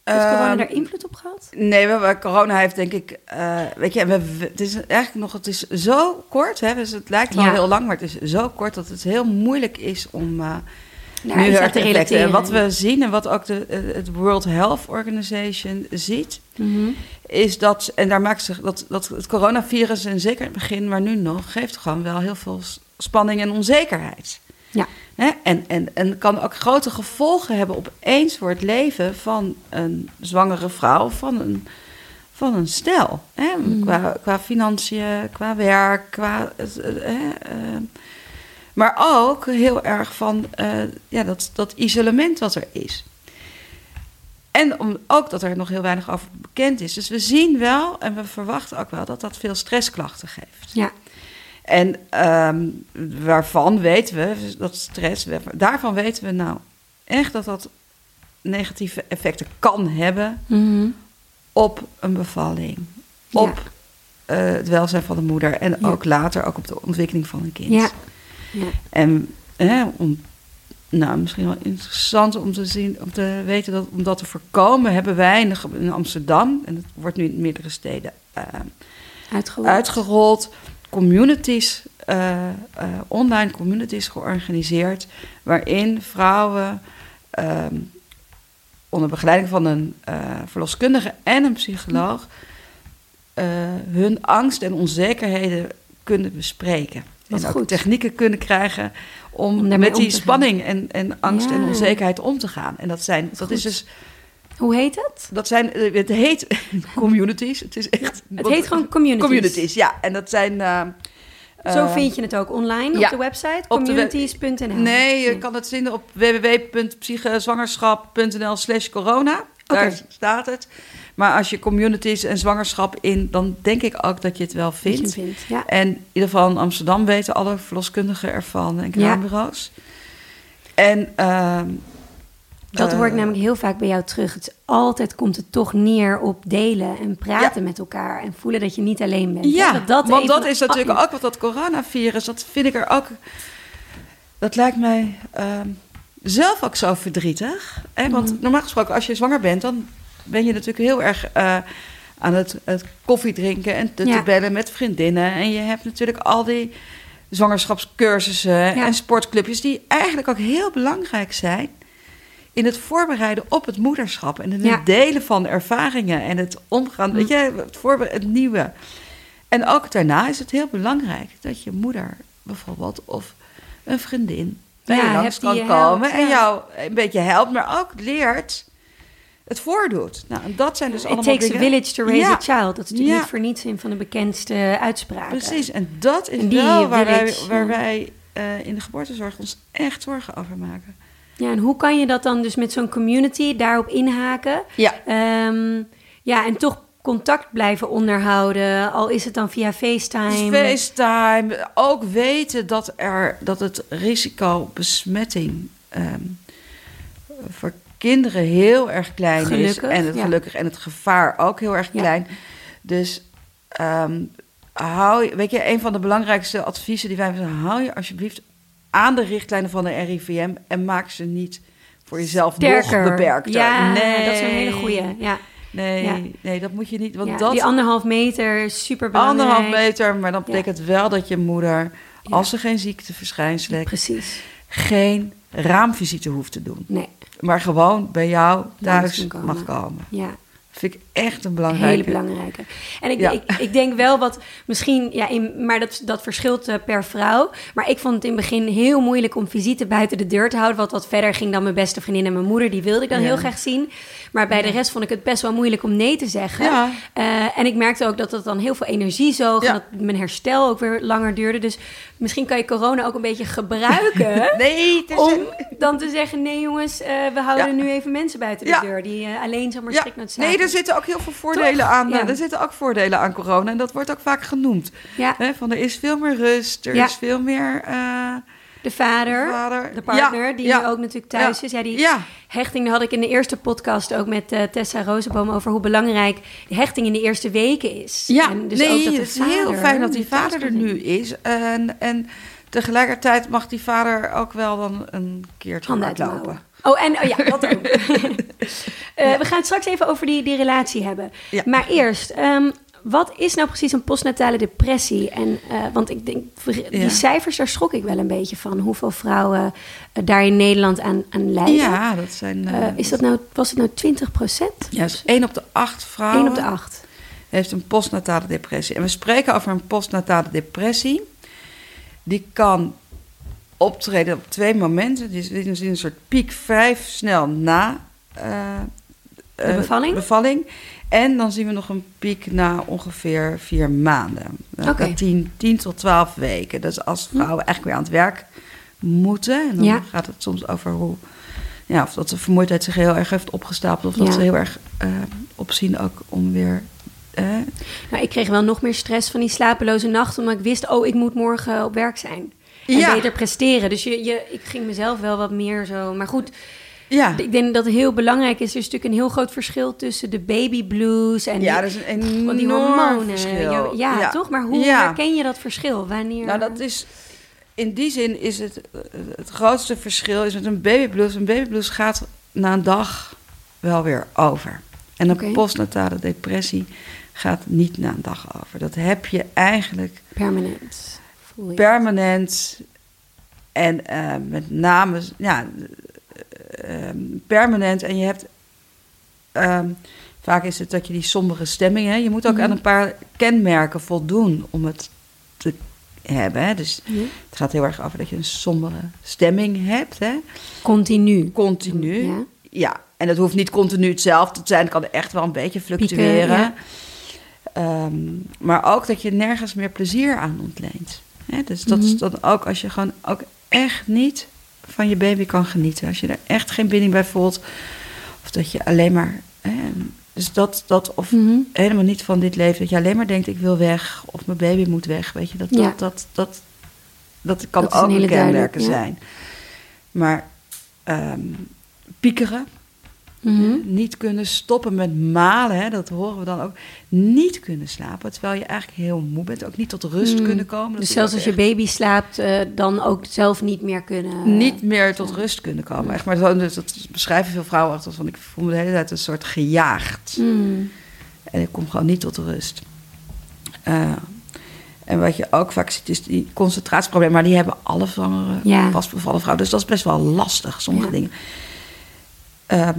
Heeft corona Ehm, daar invloed op gehad? Nee, we, we- corona heeft denk ik, eh, weet je, we, we- het is eigenlijk nog, het is zo kort, hè, dus het lijkt wel Ja. heel lang, maar het is zo kort dat het heel moeilijk is om nu is te te reflecteren. En relateren. wat we zien en wat ook de, eh, het World Health Organization ziet, Mhm. is dat, en daar maakt zich dat, dat het coronavirus, en zeker in het begin, maar nu nog, geeft gewoon wel heel veel spanning en onzekerheid. Ja. Hè? En, en, en kan ook grote gevolgen hebben opeens voor het leven van een zwangere vrouw, van een, van een stel. Hè? Mm. Qua, qua financiën, qua werk, qua. eh, eh, maar ook heel erg van eh, ja, dat, dat isolement wat er is. En om, ook dat er nog heel weinig over bekend is. Dus we zien wel en we verwachten ook wel dat dat veel stressklachten geeft. Ja. En ehm, waarvan weten we, dat stress, daarvan weten we nou echt dat dat negatieve effecten kan hebben Mhm. op een bevalling, Ja. op eh, het welzijn van de moeder en Ja. ook later ook op de ontwikkeling van een kind. Ja. Ja. En hè, om, nou, misschien wel interessant om te zien, om te weten dat om dat te voorkomen, hebben wij in, Amsterdam, en het wordt nu in meerdere steden eh, Uitgerold. uitgerold, communities, eh, eh, online communities georganiseerd, waarin vrouwen ehm, onder begeleiding van een verloskundige en een psycholoog hun angst en onzekerheden kunnen bespreken. Wat en ook goed. technieken kunnen krijgen om, met die spanning en, en angst en onzekerheid om te gaan. En dat zijn, dat is dus, Hoe heet het? dat zijn, eh, het heet (laughs) communities. Het is echt. Het heet gewoon communities. Communities, ja. En dat zijn. eh, Zo eh, vind je het ook online ja, op de website communities.nl. Nee, je kan het vinden op www.psychezwangerschap.nl slash corona. Daar staat het. Maar als je communities en zwangerschap in, dan denk ik ook dat je het wel vindt. vindt. Ja. En in ieder geval in Amsterdam weten alle verloskundigen ervan en kraambureaus. En ehm, Dat eh, hoor ik namelijk heel vaak bij jou terug. Het altijd komt het toch neer op delen en praten met elkaar en voelen dat je niet alleen bent. Ja, dat want dat is natuurlijk ook wat dat coronavirus, dat vind ik er ook, dat lijkt mij ehm, zelf ook zo verdrietig. Hè? Want Mhm. normaal gesproken, als je zwanger bent, dan ben je natuurlijk heel erg eh, aan het, het koffie drinken en te, te Ja. bellen met vriendinnen. En je hebt natuurlijk al die zwangerschapscursussen Ja. en sportclubjes die eigenlijk ook heel belangrijk zijn in het voorbereiden op het moederschap en het Ja. delen van ervaringen en het omgaan, weet je, het, voorbe- het nieuwe. En ook daarna is het heel belangrijk dat je moeder bijvoorbeeld of een vriendin bij Ja, je langs kan komen helpt, en jou een beetje helpt, maar ook leert het voordoet. Nou, en dat zijn dus It allemaal takes dingen. a village to raise Ja. a child. Dat is natuurlijk Ja. niet voor niets een van de bekendste uitspraken. Precies, en dat is die wel waar wij, waar ja. wij eh, in de geboortezorg ons echt zorgen over maken. Ja, en hoe kan je dat dan dus met zo'n community daarop inhaken? Ja. Ehm, ja, en toch contact blijven onderhouden, al is het dan via FaceTime. FaceTime, ook weten dat, er, dat het risico besmetting ehm, voor kinderen heel erg klein is. En het ja. gelukkig en het gevaar ook heel erg Ja. klein. Dus ehm, hou weet je, een van de belangrijkste adviezen die wij hebben, hou je alsjeblieft aan de richtlijnen van de RIVM en maak ze niet voor jezelf Sterker. nog beperkter. Ja, nee, dat is een hele goeie. Ja, Nee, Ja. nee, dat moet je niet. Want ja, dat die anderhalf meter is super belangrijk. anderhalf meter, maar dan Ja. betekent wel dat je moeder, Ja. als ze geen ziekteverschijnselen heeft, Precies. geen raamvisite hoeft te doen. Nee, Maar gewoon bij jou thuis komen. mag komen. ja. Vind ik echt een belangrijke. hele belangrijke. En ik, Ja. ik, ik denk wel wat misschien, ja, in, maar dat, dat verschilt eh, per vrouw. Maar ik vond het in het begin heel moeilijk om visite buiten de deur te houden. Wat wat verder ging dan mijn beste vriendin en mijn moeder. Die wilde ik dan Ja. heel graag zien. Maar bij de rest vond ik het best wel moeilijk om nee te zeggen. Ja. Eh, en ik merkte ook dat het dan heel veel energie zoog. En dat mijn herstel ook weer langer duurde. Dus misschien kan je corona ook een beetje gebruiken. (laughs) Nee, is Om dan te zeggen, nee jongens, eh, we houden nu even mensen buiten de deur. Die eh, alleen zomaar Ja, strikt noodzakelijk. nee, er zitten ook heel veel voordelen Toch? aan. Ja. Er zitten ook voordelen aan corona. En dat wordt ook vaak genoemd. Ja, van er is veel meer rust, er Ja. is veel meer eh, de vader, vader. de partner, die nu ook natuurlijk thuis is. Ja, die hechting, had ik in de eerste podcast ook met eh, Tessa Rozenboom over hoe belangrijk de hechting in de eerste weken is. ja. En dus nee, ook dat de het is heel fijn dat die vader er nu is. En, en tegelijkertijd mag die vader ook wel dan een keertje hardlopen. Oh, en oh ja, dat ook. (laughs) Eh, we gaan het straks even over die, die relatie hebben. Ja. Maar eerst, ehm, wat is nou precies een postnatale depressie? En, eh, want ik denk, die Ja. cijfers, daar schrok ik wel een beetje van. Hoeveel vrouwen eh, daar in Nederland aan, aan lijden. Ja, dat zijn... Is dat nou, was het nou 20 procent? Ja, dus één op de acht vrouwen... 1 op de 8. heeft een postnatale depressie. En we spreken over een postnatale depressie. Die kan optreden op twee momenten. Die is die is een soort piek vrij snel na eh, eh, bevalling? bevalling. En dan zien we nog een piek na ongeveer vier maanden. Nou, Oké. na tien, tien tot twaalf weken. Dus als vrouwen eigenlijk weer aan het werk moeten. En dan Ja. gaat het soms over hoe... Ja, of dat de vermoeidheid zich heel erg heeft opgestapeld. Of dat Ja. ze heel erg eh, opzien ook om weer... eh, Nou, ik kreeg wel nog meer stress van die slapeloze nachten, omdat ik wist, oh, ik moet morgen op werk zijn. En Ja. beter presteren. Dus je, je, ik ging mezelf wel wat meer zo. Maar goed, ja. ik denk dat het heel belangrijk is. Er is natuurlijk een heel groot verschil tussen de baby blues en Ja, die, dat is een enorm die hormonen. verschil. Ja, toch? Maar hoe herken je dat verschil? Wanneer? Nou, dat is... In die zin is het... eh, Het grootste verschil is met een babyblues. Een babyblues gaat na een dag wel weer over. En een postnatale depressie gaat niet na een dag over. Dat heb je eigenlijk Permanent. Permanent. En eh, met name... Ja, eh, eh, permanent. En je hebt... ehm, vaak is het dat je die sombere stemming... Hè, je moet ook Mhm. aan een paar kenmerken voldoen om het te hebben. Hè. Dus het gaat heel erg over dat je een sombere stemming hebt. Hè. Continu. Continu. Ja. Ja, en het hoeft niet continu hetzelfde te zijn. Het kan echt wel een beetje fluctueren. Pieken, ja. Ehm, maar ook dat je nergens meer plezier aan ontleent. Hè, dus dat Mhm. is dan ook als je gewoon ook echt niet van je baby kan genieten. Als je er echt geen binding bij voelt. Of dat je alleen maar... Hè, dus dat, dat of Mhm. helemaal niet van dit leven. Dat je alleen maar denkt, ik wil weg. Of mijn baby moet weg. Weet je, dat, Ja. dat, dat, dat, dat kan Dat een ook hele kenmerken ja. zijn. Maar ehm, piekeren, Mhm. niet kunnen stoppen met malen, hè, dat horen we dan ook. Niet kunnen slapen, terwijl je eigenlijk heel moe bent. Ook niet tot rust Mm. kunnen komen. Dus zelfs als je baby slaapt, eh, dan ook zelf niet meer kunnen. Niet meer tot rust kunnen komen. Echt, maar dat beschrijven veel vrouwen altijd van... ik voel me de hele tijd een soort gejaagd. Mm. En ik kom gewoon niet tot rust. Eh, en wat je ook vaak ziet, is die concentratieproblemen. Maar die hebben alle zwangere, Ja. vastbevallen vrouwen. Dus dat is best wel lastig, sommige Ja. dingen. Ehm,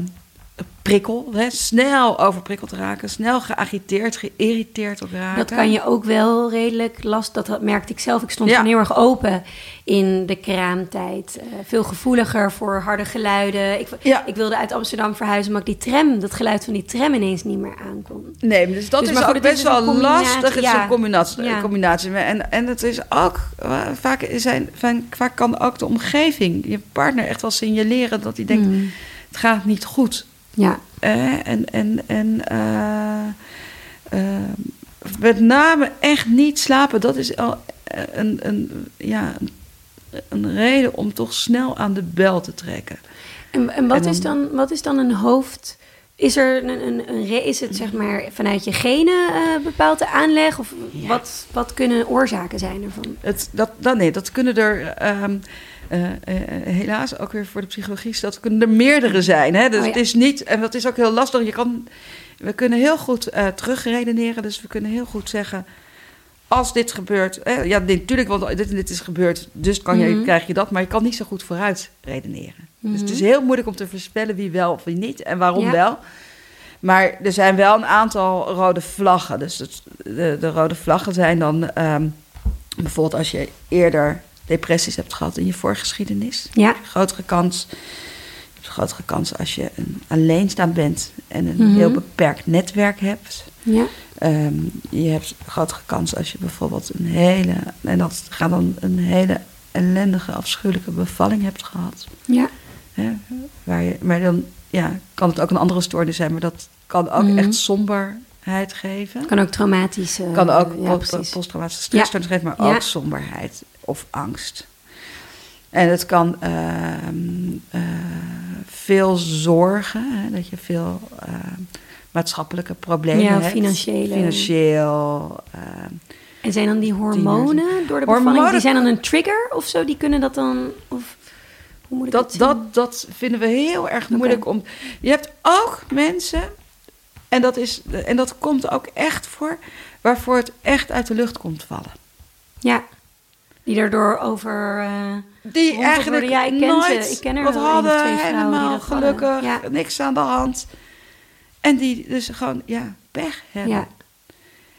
prikkel, hè? snel overprikkeld raken. Snel geagiteerd, geïrriteerd ook raken. Dat kan je ook wel redelijk last. Dat merkte ik zelf. Ik stond Ja. heel erg open in de kraamtijd. Eh, veel gevoeliger voor harde geluiden. Ik, Ja. ik wilde uit Amsterdam verhuizen, maar ook die tram, dat geluid van die tram ineens niet meer aankon. Nee, dus dat Dus is ook best wel lastig. Het is een combinatie. Ja. combinatie. En, en het is ook, eh, vaak, zijn, van, vaak kan ook de omgeving, je partner echt wel signaleren dat hij denkt, Mm. het gaat niet goed. Ja, Eh, en en, en eh, eh, met name echt niet slapen, dat is al eh, een, een, ja, een, reden om toch snel aan de bel te trekken. en, en wat, En is dan, wat is dan een hoofd... Is, er een, een, een is het zeg maar vanuit je genen bepaalde aanleg? Of Ja. wat, wat kunnen oorzaken zijn ervan? Het, dat, dat, nee, dat kunnen er ehm, eh, eh, helaas ook weer voor de psychologie, dat kunnen er meerdere zijn. Hè? Dus Oh ja. het is niet, en dat is ook heel lastig. Je kan, we kunnen heel goed eh terugredeneren, dus we kunnen heel goed zeggen. Als dit gebeurt, eh, ja, dit, natuurlijk, want dit en dit is gebeurd, dus kan je, Mhm. krijg je dat, maar je kan niet zo goed vooruit redeneren. Dus het is Mhm. heel moeilijk om te voorspellen wie wel of wie niet en waarom Ja. wel. Maar er zijn wel een aantal rode vlaggen. Dus het- de, de rode vlaggen zijn dan ehm, bijvoorbeeld als je eerder depressies hebt gehad in je voorgeschiedenis. Ja, Grotere kans. Je hebt grotere kans als je een alleenstaand bent en een Mhm. heel beperkt netwerk hebt. ja. Ehm, je hebt grotere kans als je bijvoorbeeld een hele, en dat gaat dan een hele ellendige, afschuwelijke bevalling hebt gehad. ja. Waar je, maar dan ja, kan het ook een andere stoornis zijn, maar dat kan ook Mhm. echt somberheid geven. Kan ook traumatisch... eh, kan ook ja, precies. posttraumatische stressstoornis geven, maar Ja. ook somberheid of angst. En het kan ehm, eh, veel zorgen, hè, dat je veel ehm, maatschappelijke problemen Ja, hebt. financiële. Financieel. ehm, En zijn dan die hormonen door de bevalling, Hormonen- die zijn dan een trigger of zo? Die kunnen dat dan... Of, Hoe moet ik Dat, dat, dat vinden we heel erg moeilijk om. Je hebt ook mensen, en dat, is, en dat komt ook echt voor, waarvoor het echt uit de lucht komt vallen. Ja. Die daardoor over... eh, Die eigenlijk. Ja, ik ken ze. nooit Ik ken er wat hadden, twee helemaal hadden. gelukkig, Ja. niks aan de hand. En die dus gewoon, ja, pech hebben. ja.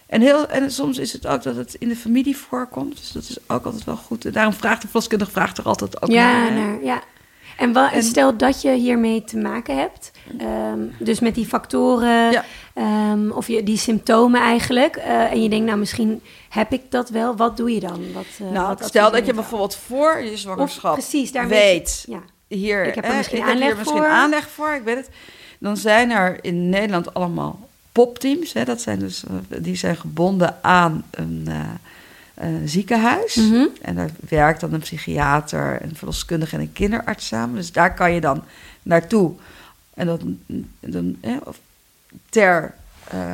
En, heel, en soms is het ook dat het in de familie voorkomt. Dus dat is ook altijd wel goed. En daarom vraagt de verloskundige vraagt er altijd ook ja, naar. ja. En, wa- En- stel dat je hiermee te maken hebt, ehm, dus met die factoren, Ja. Ehm, of je, die symptomen eigenlijk, eh, en je denkt, nou misschien heb ik dat wel, wat doe je dan? Wat, eh, Nou, wat stel dat je bijvoorbeeld voor je Of zwangerschap precies, daar weet... Ja. hier, Ik heb er misschien ik heb hier aanleg misschien voor. aanleg voor, ik weet het. Dan zijn er in Nederland allemaal popteams. Hè, dat zijn dus, eh, die zijn gebonden aan een ziekenhuis. Mhm. En daar werkt dan een psychiater, een verloskundige en een kinderarts samen. Dus daar kan je dan naartoe. En dan, dan hè, of ter... eh,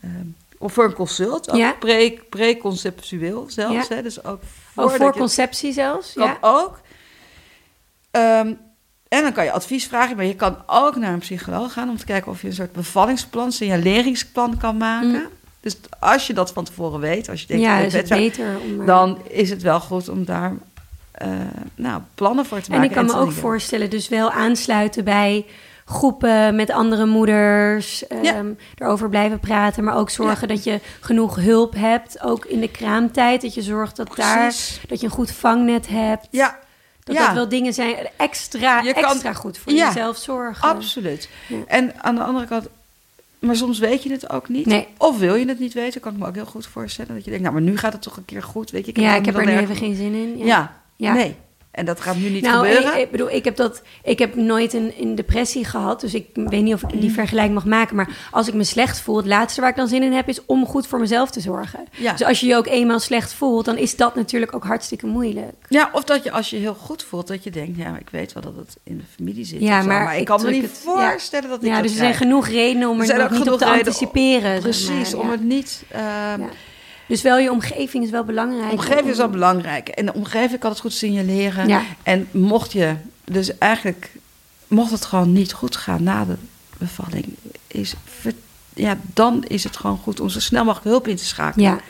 eh, of voor een consult, ook Ja. pre- preconceptueel zelfs. Ja. Hè, dus ook voordat voor je- conceptie zelfs? Ja. ook. Ehm, en dan kan je advies vragen, maar je kan ook naar een psycholoog gaan om te kijken of je een soort bevallingsplan, signaleringsplan kan maken. Mm. Dus als je dat van tevoren weet, als je denkt, ja, ik is het beter om... eh, dan is het wel goed om daar eh, nou, plannen voor te En maken. ik kan me ook voorstellen, dus wel aansluiten bij groepen met andere moeders, ehm, Ja. erover blijven praten, maar ook zorgen dat je genoeg hulp hebt, ook in de kraamtijd, dat je zorgt dat daar, dat je een goed vangnet hebt. Ja, Dat ja. dat wel dingen zijn extra, Je kan- extra goed voor Ja, jezelf zorgen. absoluut. Ja. En aan de andere kant, maar soms weet je het ook niet. Nee. Of wil je het niet weten, kan ik me ook heel goed voorstellen. Dat je denkt, nou, maar nu gaat het toch een keer goed. Weet je, ja, het ik heb er nu even geen zin in. Ja. Ja. nee. En dat gaat nu niet nou, gebeuren. Ik, ik bedoel, ik heb, dat, ik heb nooit een, een depressie gehad, dus ik weet niet of ik Mm. die vergelijking mag maken. Maar als ik me slecht voel, het laatste waar ik dan zin in heb, is om goed voor mezelf te zorgen. Ja. Dus als je je ook eenmaal slecht voelt, dan is dat natuurlijk ook hartstikke moeilijk. Ja, of dat je als je heel goed voelt, dat je denkt, ja, ik weet wel dat het in de familie zit. Ja, maar maar ik kan me niet het- ja. voorstellen dat ik Ja, dat dus er zijn genoeg redenen om Er er, nog niet op te anticiperen. Precies, maar, om het niet. ehm. Dus wel je omgeving is wel belangrijk. Omgeving is wel belangrijk. En de omgeving kan het goed signaleren. Ja. En mocht je, dus eigenlijk, mocht het gewoon niet goed gaan na de bevalling, is, ja, dan is het gewoon goed om zo snel mogelijk hulp in te schakelen. Ja,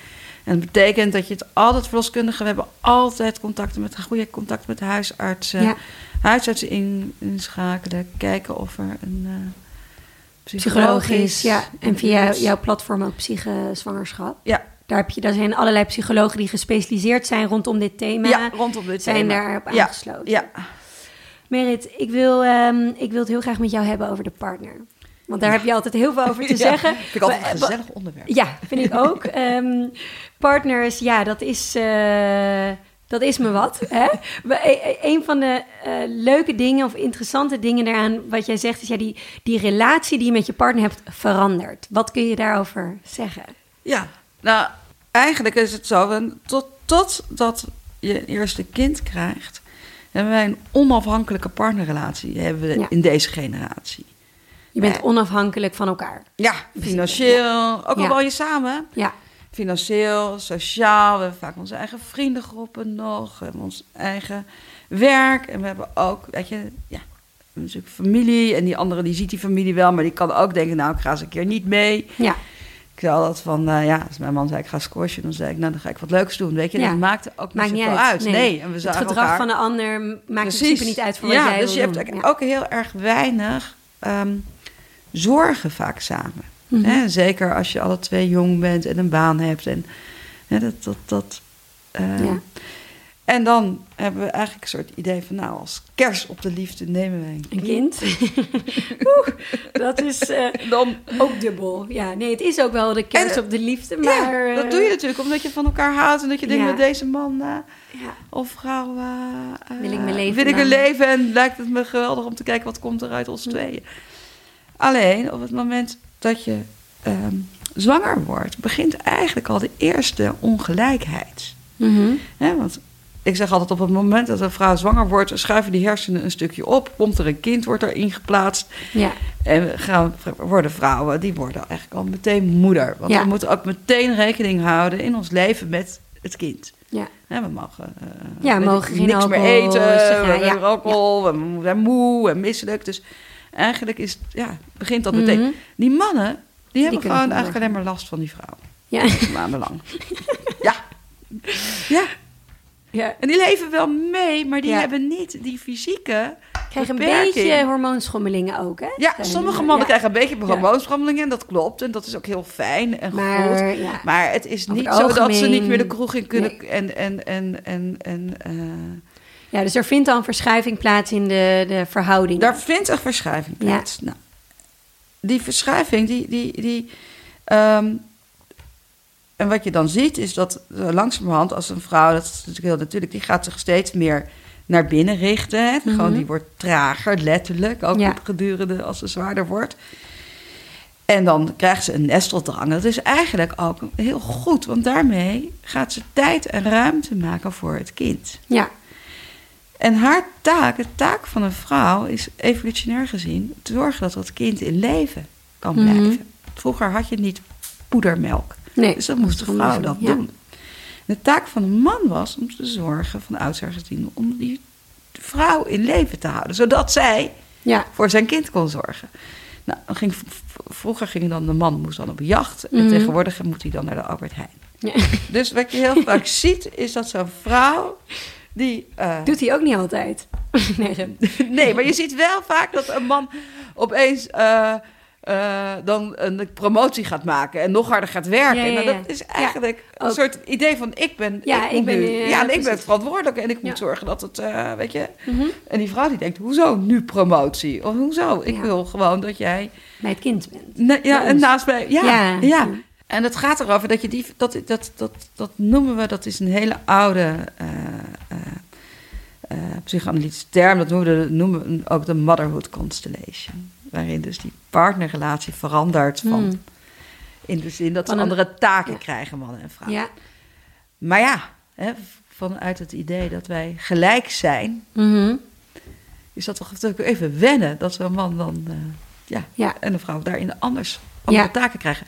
En dat betekent dat je het altijd verloskundigen, we hebben altijd contacten met, goede contact met huisartsen. ja. Huisartsen in, inschakelen, kijken of er een eh psychologisch. Ja, en via jouw platform ook psychezwangerschap. Ja, Daar, heb je, daar zijn allerlei psychologen die gespecialiseerd zijn rondom dit thema. ja, rondom dit zijn thema. daarop aangesloten. Ja, Merit, ik wil, ehm, ik wil het heel graag met jou hebben over de partner. Want daar heb je altijd heel veel over te (laughs) Ja, zeggen. Vind ik altijd een eh, gezellig onderwerp. Ja, vind ik ook. (laughs) Ehm, partners, ja, dat is, eh, dat is me wat. Hè? We- e- e- Een van de eh, leuke dingen of interessante dingen daaraan, wat jij zegt, is ja, die, die relatie die je met je partner hebt verandert. Wat kun je daarover zeggen? Ja, nou, eigenlijk is het zo, tot, totdat je een eerste kind krijgt, hebben wij een onafhankelijke partnerrelatie hebben we Ja. in deze generatie. Je bent Eh. onafhankelijk van elkaar. Ja, financieel, ook al Ja. woon je samen. Ja, Financieel, sociaal, we hebben vaak onze eigen vriendengroepen nog, we hebben ons eigen werk. En we hebben ook, weet je, ja, natuurlijk familie. En die andere, die ziet die familie wel, maar die kan ook denken, nou, ik ga eens een keer niet mee. ja, Ik zei altijd van, eh, ja, als mijn man zei ik ga squashen, dan zei ik, nou dan ga ik wat leuks doen. Weet je, Ja. dat maakte ook maakt niet zoveel uit. uit. Nee. en we het gedrag elkaar. van de ander maakt in principe niet uit voor wat ja, jij dus je hebt ook heel erg weinig ehm, zorgen vaak samen. Mhm. Hè, Zeker als je alle twee jong bent en een baan hebt. En, hè, dat, dat, dat, eh, Ja. En dan hebben we eigenlijk een soort idee van, nou, als kers op de liefde nemen wij Een kind. (laughs) Oeh, dat is eh, Dan, ook dubbel. Ja, nee, het is ook wel de kers En, op de liefde, maar... ja, dat eh, doe je natuurlijk omdat je van elkaar houdt en dat je denkt Ja. met deze man eh, Ja, of vrouw eh, Wil ik eh, mijn leven wil ik een leven en lijkt het me geweldig om te kijken wat komt er uit ons tweeën. Alleen op het moment dat je ehm, zwanger wordt, begint eigenlijk al de eerste ongelijkheid. Mhm. Want ik zeg altijd op het moment dat een vrouw zwanger wordt, schuiven die hersenen een stukje op, komt er een kind, wordt erin geplaatst. ja. En gaan, worden vrouwen, die worden eigenlijk al meteen moeder. Want Ja. we moeten ook meteen rekening houden in ons leven met het kind. Ja. We mogen, eh, Ja, we mogen niks alcohol, meer eten, we hebben ja. alcohol, we zijn moe en misselijk. Dus eigenlijk is, ja, begint dat meteen. Mhm. Die mannen, die hebben gewoon eigenlijk alleen maar last van die vrouw. Ja. Maandenlang. (laughs) ja. Ja, ja. en die leven wel mee, maar die Ja. hebben niet die fysieke Krijg een beetje hormoonschommelingen ook, hè? Ja, Zijn sommige er, mannen ja. krijgen een beetje hormoonschommelingen en dat klopt. En dat is ook heel fijn en goed. Maar, ja. Maar het is niet het zo dat ze niet meer de kroeg in kunnen. Nee. En, en, en, en, en eh, ja, dus er vindt een verschuiving plaats in de, de verhouding. daar vindt een verschuiving plaats. Nou, die verschuiving, die. die, die ehm, en wat je dan ziet, is dat eh, langzamerhand als een vrouw, dat is natuurlijk heel natuurlijk, die gaat zich steeds meer naar binnen richten. Hè? Gewoon, Mhm. die wordt trager, letterlijk, ook Ja. gedurende als ze zwaarder wordt. En dan krijgt ze een nesteldrang. Dat is eigenlijk ook heel goed, want daarmee gaat ze tijd en ruimte maken voor het kind. Ja, En haar taak, de taak van een vrouw, is evolutionair gezien te zorgen dat dat kind in leven kan Mhm. blijven. Vroeger had je niet poedermelk. Nee. Dus dan moest de vrouw dat Ja. doen. De taak van een man was om te zorgen, van oudsher gezien, om die vrouw in leven te houden. Zodat zij Ja, voor zijn kind kon zorgen. Nou, dan ging, vroeger ging dan de man moest dan op jacht. En Mhm. tegenwoordig moet hij dan naar de Albert Heijn. ja. (laughs) Dus wat je heel vaak (laughs) ziet, is dat zo'n vrouw... die eh, doet hij ook niet altijd. (laughs) nee, Nee, maar je ziet wel vaak dat een man opeens eh, eh, dan een promotie gaat maken en nog harder gaat werken. Ja, ja, Nou, dat is eigenlijk een ook. soort idee van ik ben, Ja, ik, ben, nu, eh, ja, en ik ben verantwoordelijk en ik moet zorgen dat het, eh, weet je. Mhm. En die vrouw die denkt, hoezo nu promotie? Of hoezo? Ik wil gewoon dat jij, Bij het kind bent. ja, en naast mij, ja, ja. En het gaat erover dat je die, dat, dat, dat, dat noemen we, dat is een hele oude eh, psychoanalytische term, dat noemen we, noemen we ook de motherhood constellation. Waarin dus die partnerrelatie verandert van, Hmm. in de zin dat ze een- andere taken ja. krijgen, mannen en vrouwen. Ja. Maar ja, hè, vanuit het idee dat wij gelijk zijn, Mhm. is dat toch natuurlijk even wennen dat zo'n man dan, eh, ja, Ja. en een vrouw daarin anders andere taken krijgen.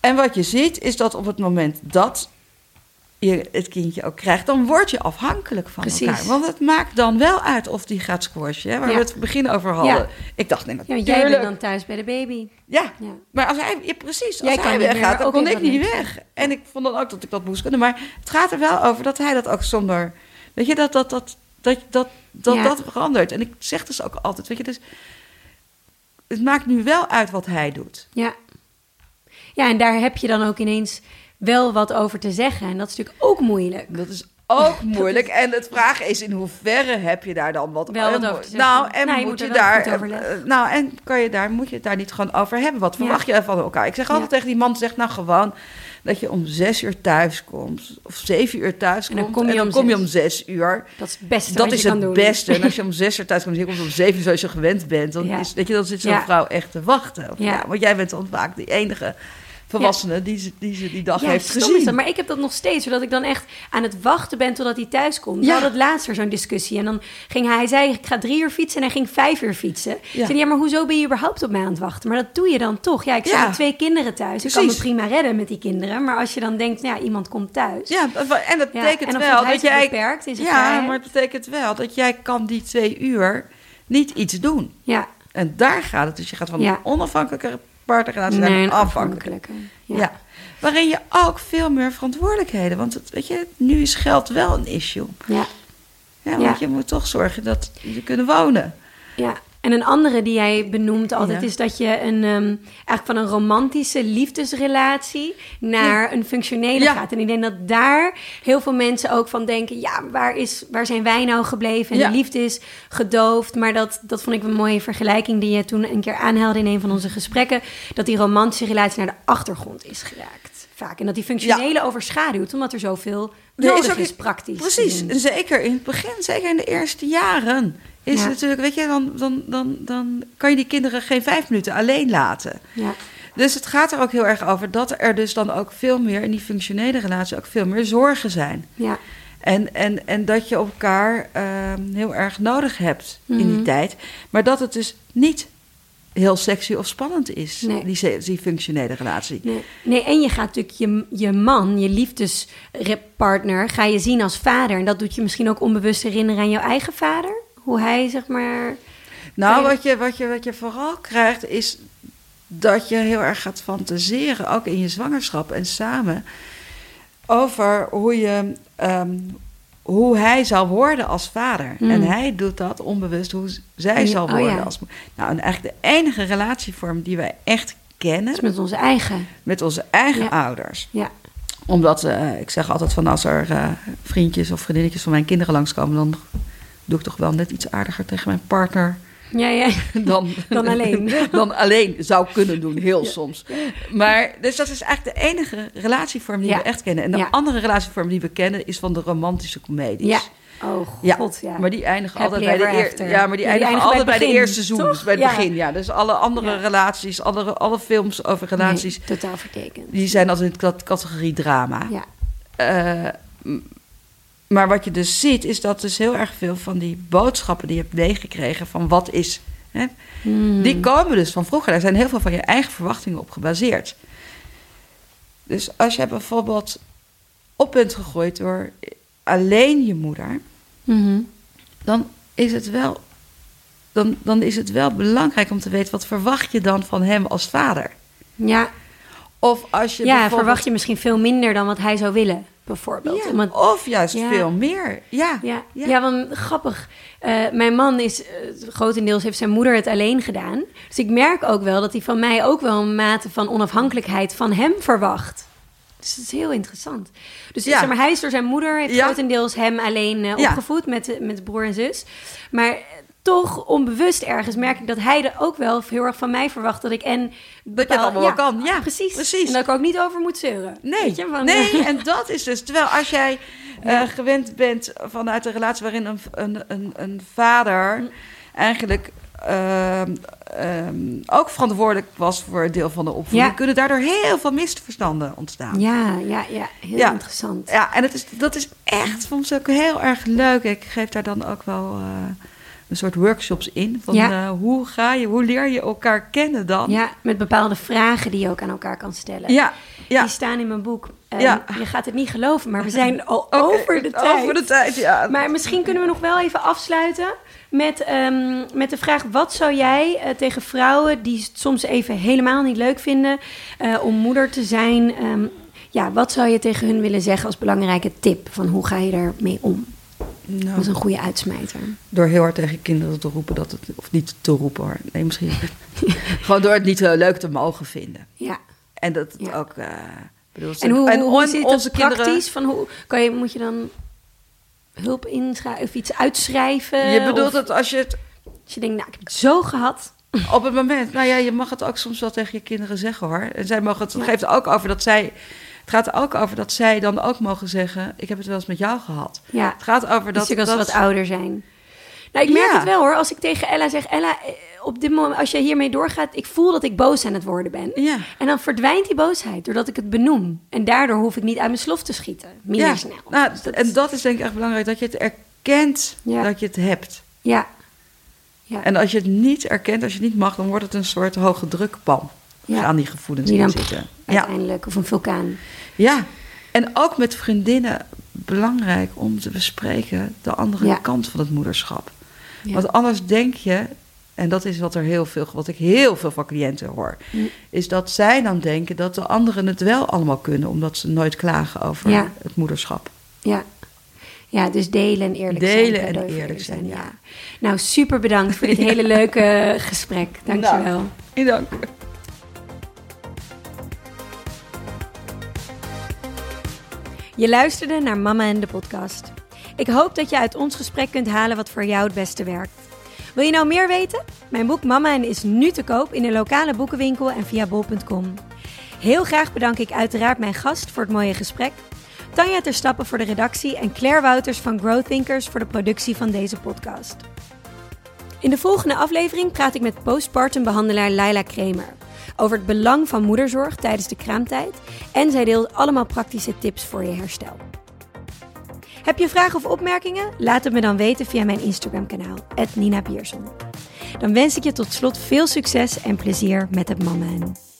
En wat je ziet is dat op het moment dat je het kindje ook krijgt, dan word je afhankelijk van Precies. elkaar. Want het maakt dan wel uit of die gaat squashen, hè, waar Ja. we het begin over hadden. Ja. Ik dacht, nee, Ja, jij bent dan thuis bij de baby. Ja, Ja. maar als hij, ja, precies, als Jij hij meer, weggaat, dan kon ik niet weg. En ik vond dan ook dat ik dat moest kunnen. Maar het gaat er wel over dat hij dat ook zonder... Weet je, dat dat, dat, dat, dat, dat, Ja. dat verandert. En ik zeg dus ook altijd, weet je, dus... Het maakt nu wel uit wat hij doet. Ja. Ja, en daar heb je dan ook ineens wel wat over te zeggen. En dat is natuurlijk ook moeilijk. Dat is ook (laughs) moeilijk. En het vraag is, in hoeverre heb je daar dan wat, Wel wat en over te zeggen. Nou, en Nou, je moet moet je daar... eh, nou, en kan je daar, moet je het daar niet gewoon over hebben? Wat verwacht je van elkaar? Ik zeg altijd Ja. tegen die man, zeg nou gewoon... dat je om zes uur thuis komt. Of zeven uur thuis En komt. dan kom je om kom je zes. om zes uur. Dat is het beste Dat wat is je kan het doen. beste. En als je (laughs) om zes uur thuis komt, en je komt om zeven uur zoals je gewend bent, dan, Ja. is, weet je, dan zit zo'n Ja. vrouw echt te wachten. Of, Ja. ja. want jij bent dan vaak de enige volwassene die, ze, die ze die dag Ja, heeft stom gezien. dat. Maar ik heb dat nog steeds, zodat ik dan echt aan het wachten ben totdat hij thuis komt. We Ja. hadden het laatst zo'n discussie. En dan ging hij, hij zei, ik ga drie uur fietsen en hij ging vijf uur fietsen. Ik Ja. zei, ja, maar hoezo ben je überhaupt op mij aan het wachten? Maar dat doe je dan toch. Ja, ik zit Ja. met twee kinderen thuis. Ik kan me prima redden met die kinderen. Maar als je dan denkt, nou ja, iemand komt thuis. Ja, en dat Ja, betekent en wel dat jij... beperkt in zijn ja, vrijheid. maar het betekent wel dat jij kan die twee uur niet iets doen. Ja, En daar gaat het. Dus je gaat van Ja. een onafhankelijke een een afhankelijke. afhankelijke. Ja. Ja. Waarin je ook veel meer verantwoordelijkheden... Want het, weet je, nu is geld wel een issue. Ja. Ja, Ja. want je moet toch zorgen dat je kunnen wonen. Ja, en een andere die jij benoemt altijd Ja. is dat je een, ehm, eigenlijk van een romantische liefdesrelatie naar een functionele Ja. gaat. En ik denk dat daar heel veel mensen ook van denken: ja, waar, is, waar zijn wij nou gebleven? En de liefde is gedoofd. Maar dat, dat vond ik een mooie vergelijking die je toen een keer aanhaalde in een van onze gesprekken: dat die romantische relatie naar de achtergrond is geraakt. Vaak. En dat die functionele overschaduwt, omdat er zoveel Er nodig is is, ook- praktisch. Precies, en zeker in het begin, zeker in de eerste jaren... is Ja. natuurlijk, weet je, dan, dan, dan, dan kan je die kinderen geen vijf minuten alleen laten. Ja. Dus het gaat er ook heel erg over dat er dus dan ook veel meer... in die functionele relatie ook veel meer zorgen zijn. Ja. En, en, en dat je elkaar ehm, heel erg nodig hebt in die Mhm. tijd. Maar dat het dus niet heel sexy of spannend is, Nee. die, die functionele relatie. Nee, nee, en je gaat natuurlijk je, je man, je liefdespartner, ga je zien als vader. En dat doet je misschien ook onbewust herinneren aan jouw eigen vader. Hoe hij, zeg maar... Nou, je- wat je, wat, je, wat je vooral krijgt is dat je heel erg gaat fantaseren, ook in je zwangerschap en samen, over hoe, je, ehm, hoe hij zal worden als vader. En hij doet dat onbewust hoe zij Ja, zal oh worden ja. als Nou, en eigenlijk de enige relatievorm die wij echt kennen is met onze eigen. met onze eigen Ja. ouders. Ja. Omdat, eh, ik zeg altijd van als er eh, vriendjes of vriendinnetjes van mijn kinderen langskomen, dan doe ik toch wel net iets aardiger tegen mijn partner Ja, ja. (laughs) dan, Dan alleen. (laughs) dan alleen zou kunnen doen, heel soms. Maar dus dat is eigenlijk de enige relatievorm die we echt kennen. En de andere relatievorm die we kennen is van de romantische comedies. Ja. Oh, Ja, god, ja. maar die eindigen altijd bij de, eer- ja, maar die eindigen eindigen altijd bij de eerste seizoen, toch? bij het Ja. begin. Ja, dus alle andere Ja. relaties, alle, alle films over relaties, Nee, totaal vertekend. die zijn altijd in de cat- categorie drama. Ja. Eh, maar wat je dus ziet, is dat dus heel erg veel van die boodschappen die je hebt meegekregen van wat is. Hè, Hmm. Die komen dus van vroeger. Daar zijn heel veel van je eigen verwachtingen op gebaseerd. Dus als je bijvoorbeeld op bent gegroeid door alleen je moeder, Mhm. dan is het wel, dan, dan is het wel belangrijk om te weten wat verwacht je dan van hem als vader. Ja, Of als je ja verwacht je misschien veel minder dan wat hij zou willen, bijvoorbeeld. Ja, of juist Ja. veel meer. Ja, Ja, ja. ja. want grappig. Eh, mijn man is, eh, grotendeels heeft zijn moeder het alleen gedaan. Dus ik merk ook wel dat hij van mij ook wel een mate van onafhankelijkheid van hem verwacht. Dus dat is heel interessant. Dus Ja. zeg maar, hij is door zijn moeder, heeft grotendeels hem alleen eh, opgevoed met, met broer en zus. Maar toch onbewust ergens merk ik dat hij er ook wel heel erg van mij verwacht dat ik en... Dat je bepaal- allemaal wel kan. Ja, precies. precies. En dat ik ook niet over moet zeuren. Nee, Weet je, van- nee, (laughs) en dat is dus. Terwijl als jij eh, gewend bent vanuit een relatie waarin een, een, een, een vader eigenlijk ehm, ehm, ook verantwoordelijk was voor een deel van de opvoeding, Ja. kunnen daardoor heel veel misverstanden ontstaan. Ja, ja, ja. Heel Ja. interessant. Ja, en het is, dat is echt soms ook heel erg leuk. Ik geef daar dan ook wel eh, een soort workshops in. Van Ja. eh, hoe ga je, hoe leer je elkaar kennen dan? Ja, met bepaalde vragen die je ook aan elkaar kan stellen. ja. ja. Die staan in mijn boek. En Ja. Je gaat het niet geloven, maar we zijn al (laughs) over de tijd. Over de tijd, ja. Maar misschien kunnen we nog wel even afsluiten met, ehm, met de vraag: wat zou jij eh, tegen vrouwen die het soms even helemaal niet leuk vinden eh, om moeder te zijn? ehm, ja, wat zou je tegen hun willen zeggen als belangrijke tip van hoe ga je daarmee om? Nou, Dat is een goede uitsmijter. Door heel hard tegen kinderen te roepen dat het. Of niet te roepen hoor. Nee, misschien. (laughs) Gewoon door het niet eh, leuk te mogen vinden. Ja. En dat het Ja. ook. eh bedoel, En hoe, hoe, hoe zit onze kinderen. praktisch? Van hoe, kan je, moet je dan hulp inschrijven of iets uitschrijven? Je bedoelt Of het als je het Als je denkt, nou, ik heb het zo gehad. op het moment. Nou ja, je mag het ook soms wel tegen je kinderen zeggen hoor. En zij mogen het. Het Ja. geeft ook over dat zij. Het gaat er ook over dat zij dan ook mogen zeggen: Ik heb het wel eens met jou gehad. Ja, Het gaat over dat dat. als ze wat ouder zijn. Nou, ik merk Ja. het wel hoor. Als ik tegen Ella zeg, Ella, eh, op dit moment, als je hiermee doorgaat, ik voel dat ik boos aan het worden ben. Ja. En dan verdwijnt die boosheid doordat ik het benoem. En daardoor hoef ik niet uit mijn slof te schieten. Minder ja. snel. Nou, Dus dat en dat is denk ik echt belangrijk: dat je het erkent dat je het hebt. Ja. Ja. En als je het niet erkent, als je het niet mag, dan wordt het een soort hoge drukpan. Ja. Gaan die gevoelens Die in zitten. Ja. uiteindelijk. Of een vulkaan. ja, en ook met vriendinnen belangrijk om te bespreken de andere kant van het moederschap. Want anders denk je, en dat is wat, er heel veel, wat ik heel veel van cliënten hoor, Mm. is dat zij dan denken dat de anderen het wel allemaal kunnen, omdat ze nooit klagen over Ja. het moederschap. Ja. Ja, dus delen en eerlijk zijn. Delen en voor eerlijk zijn, ja. Nou, super bedankt voor dit (laughs) hele leuke gesprek. Dankjewel. Nou. Dank Je luisterde naar Mama en de podcast. Ik hoop dat je uit ons gesprek kunt halen wat voor jou het beste werkt. Wil je nou meer weten? Mijn boek Mama en is nu te koop in de lokale boekenwinkel en via bol.com. Heel graag bedank ik uiteraard mijn gast voor het mooie gesprek. Tanja ter Stappen voor de redactie en Claire Wouters van Growth Thinkers voor de productie van deze podcast. In de volgende aflevering praat ik met postpartum behandelaar Laila Kremer over het belang van moederzorg tijdens de kraamtijd en zij deelt allemaal praktische tips voor je herstel. Heb je vragen of opmerkingen? Laat het me dan weten via mijn Instagram kanaal, Nina. Dan wens ik je tot slot veel succes en plezier met het mammen.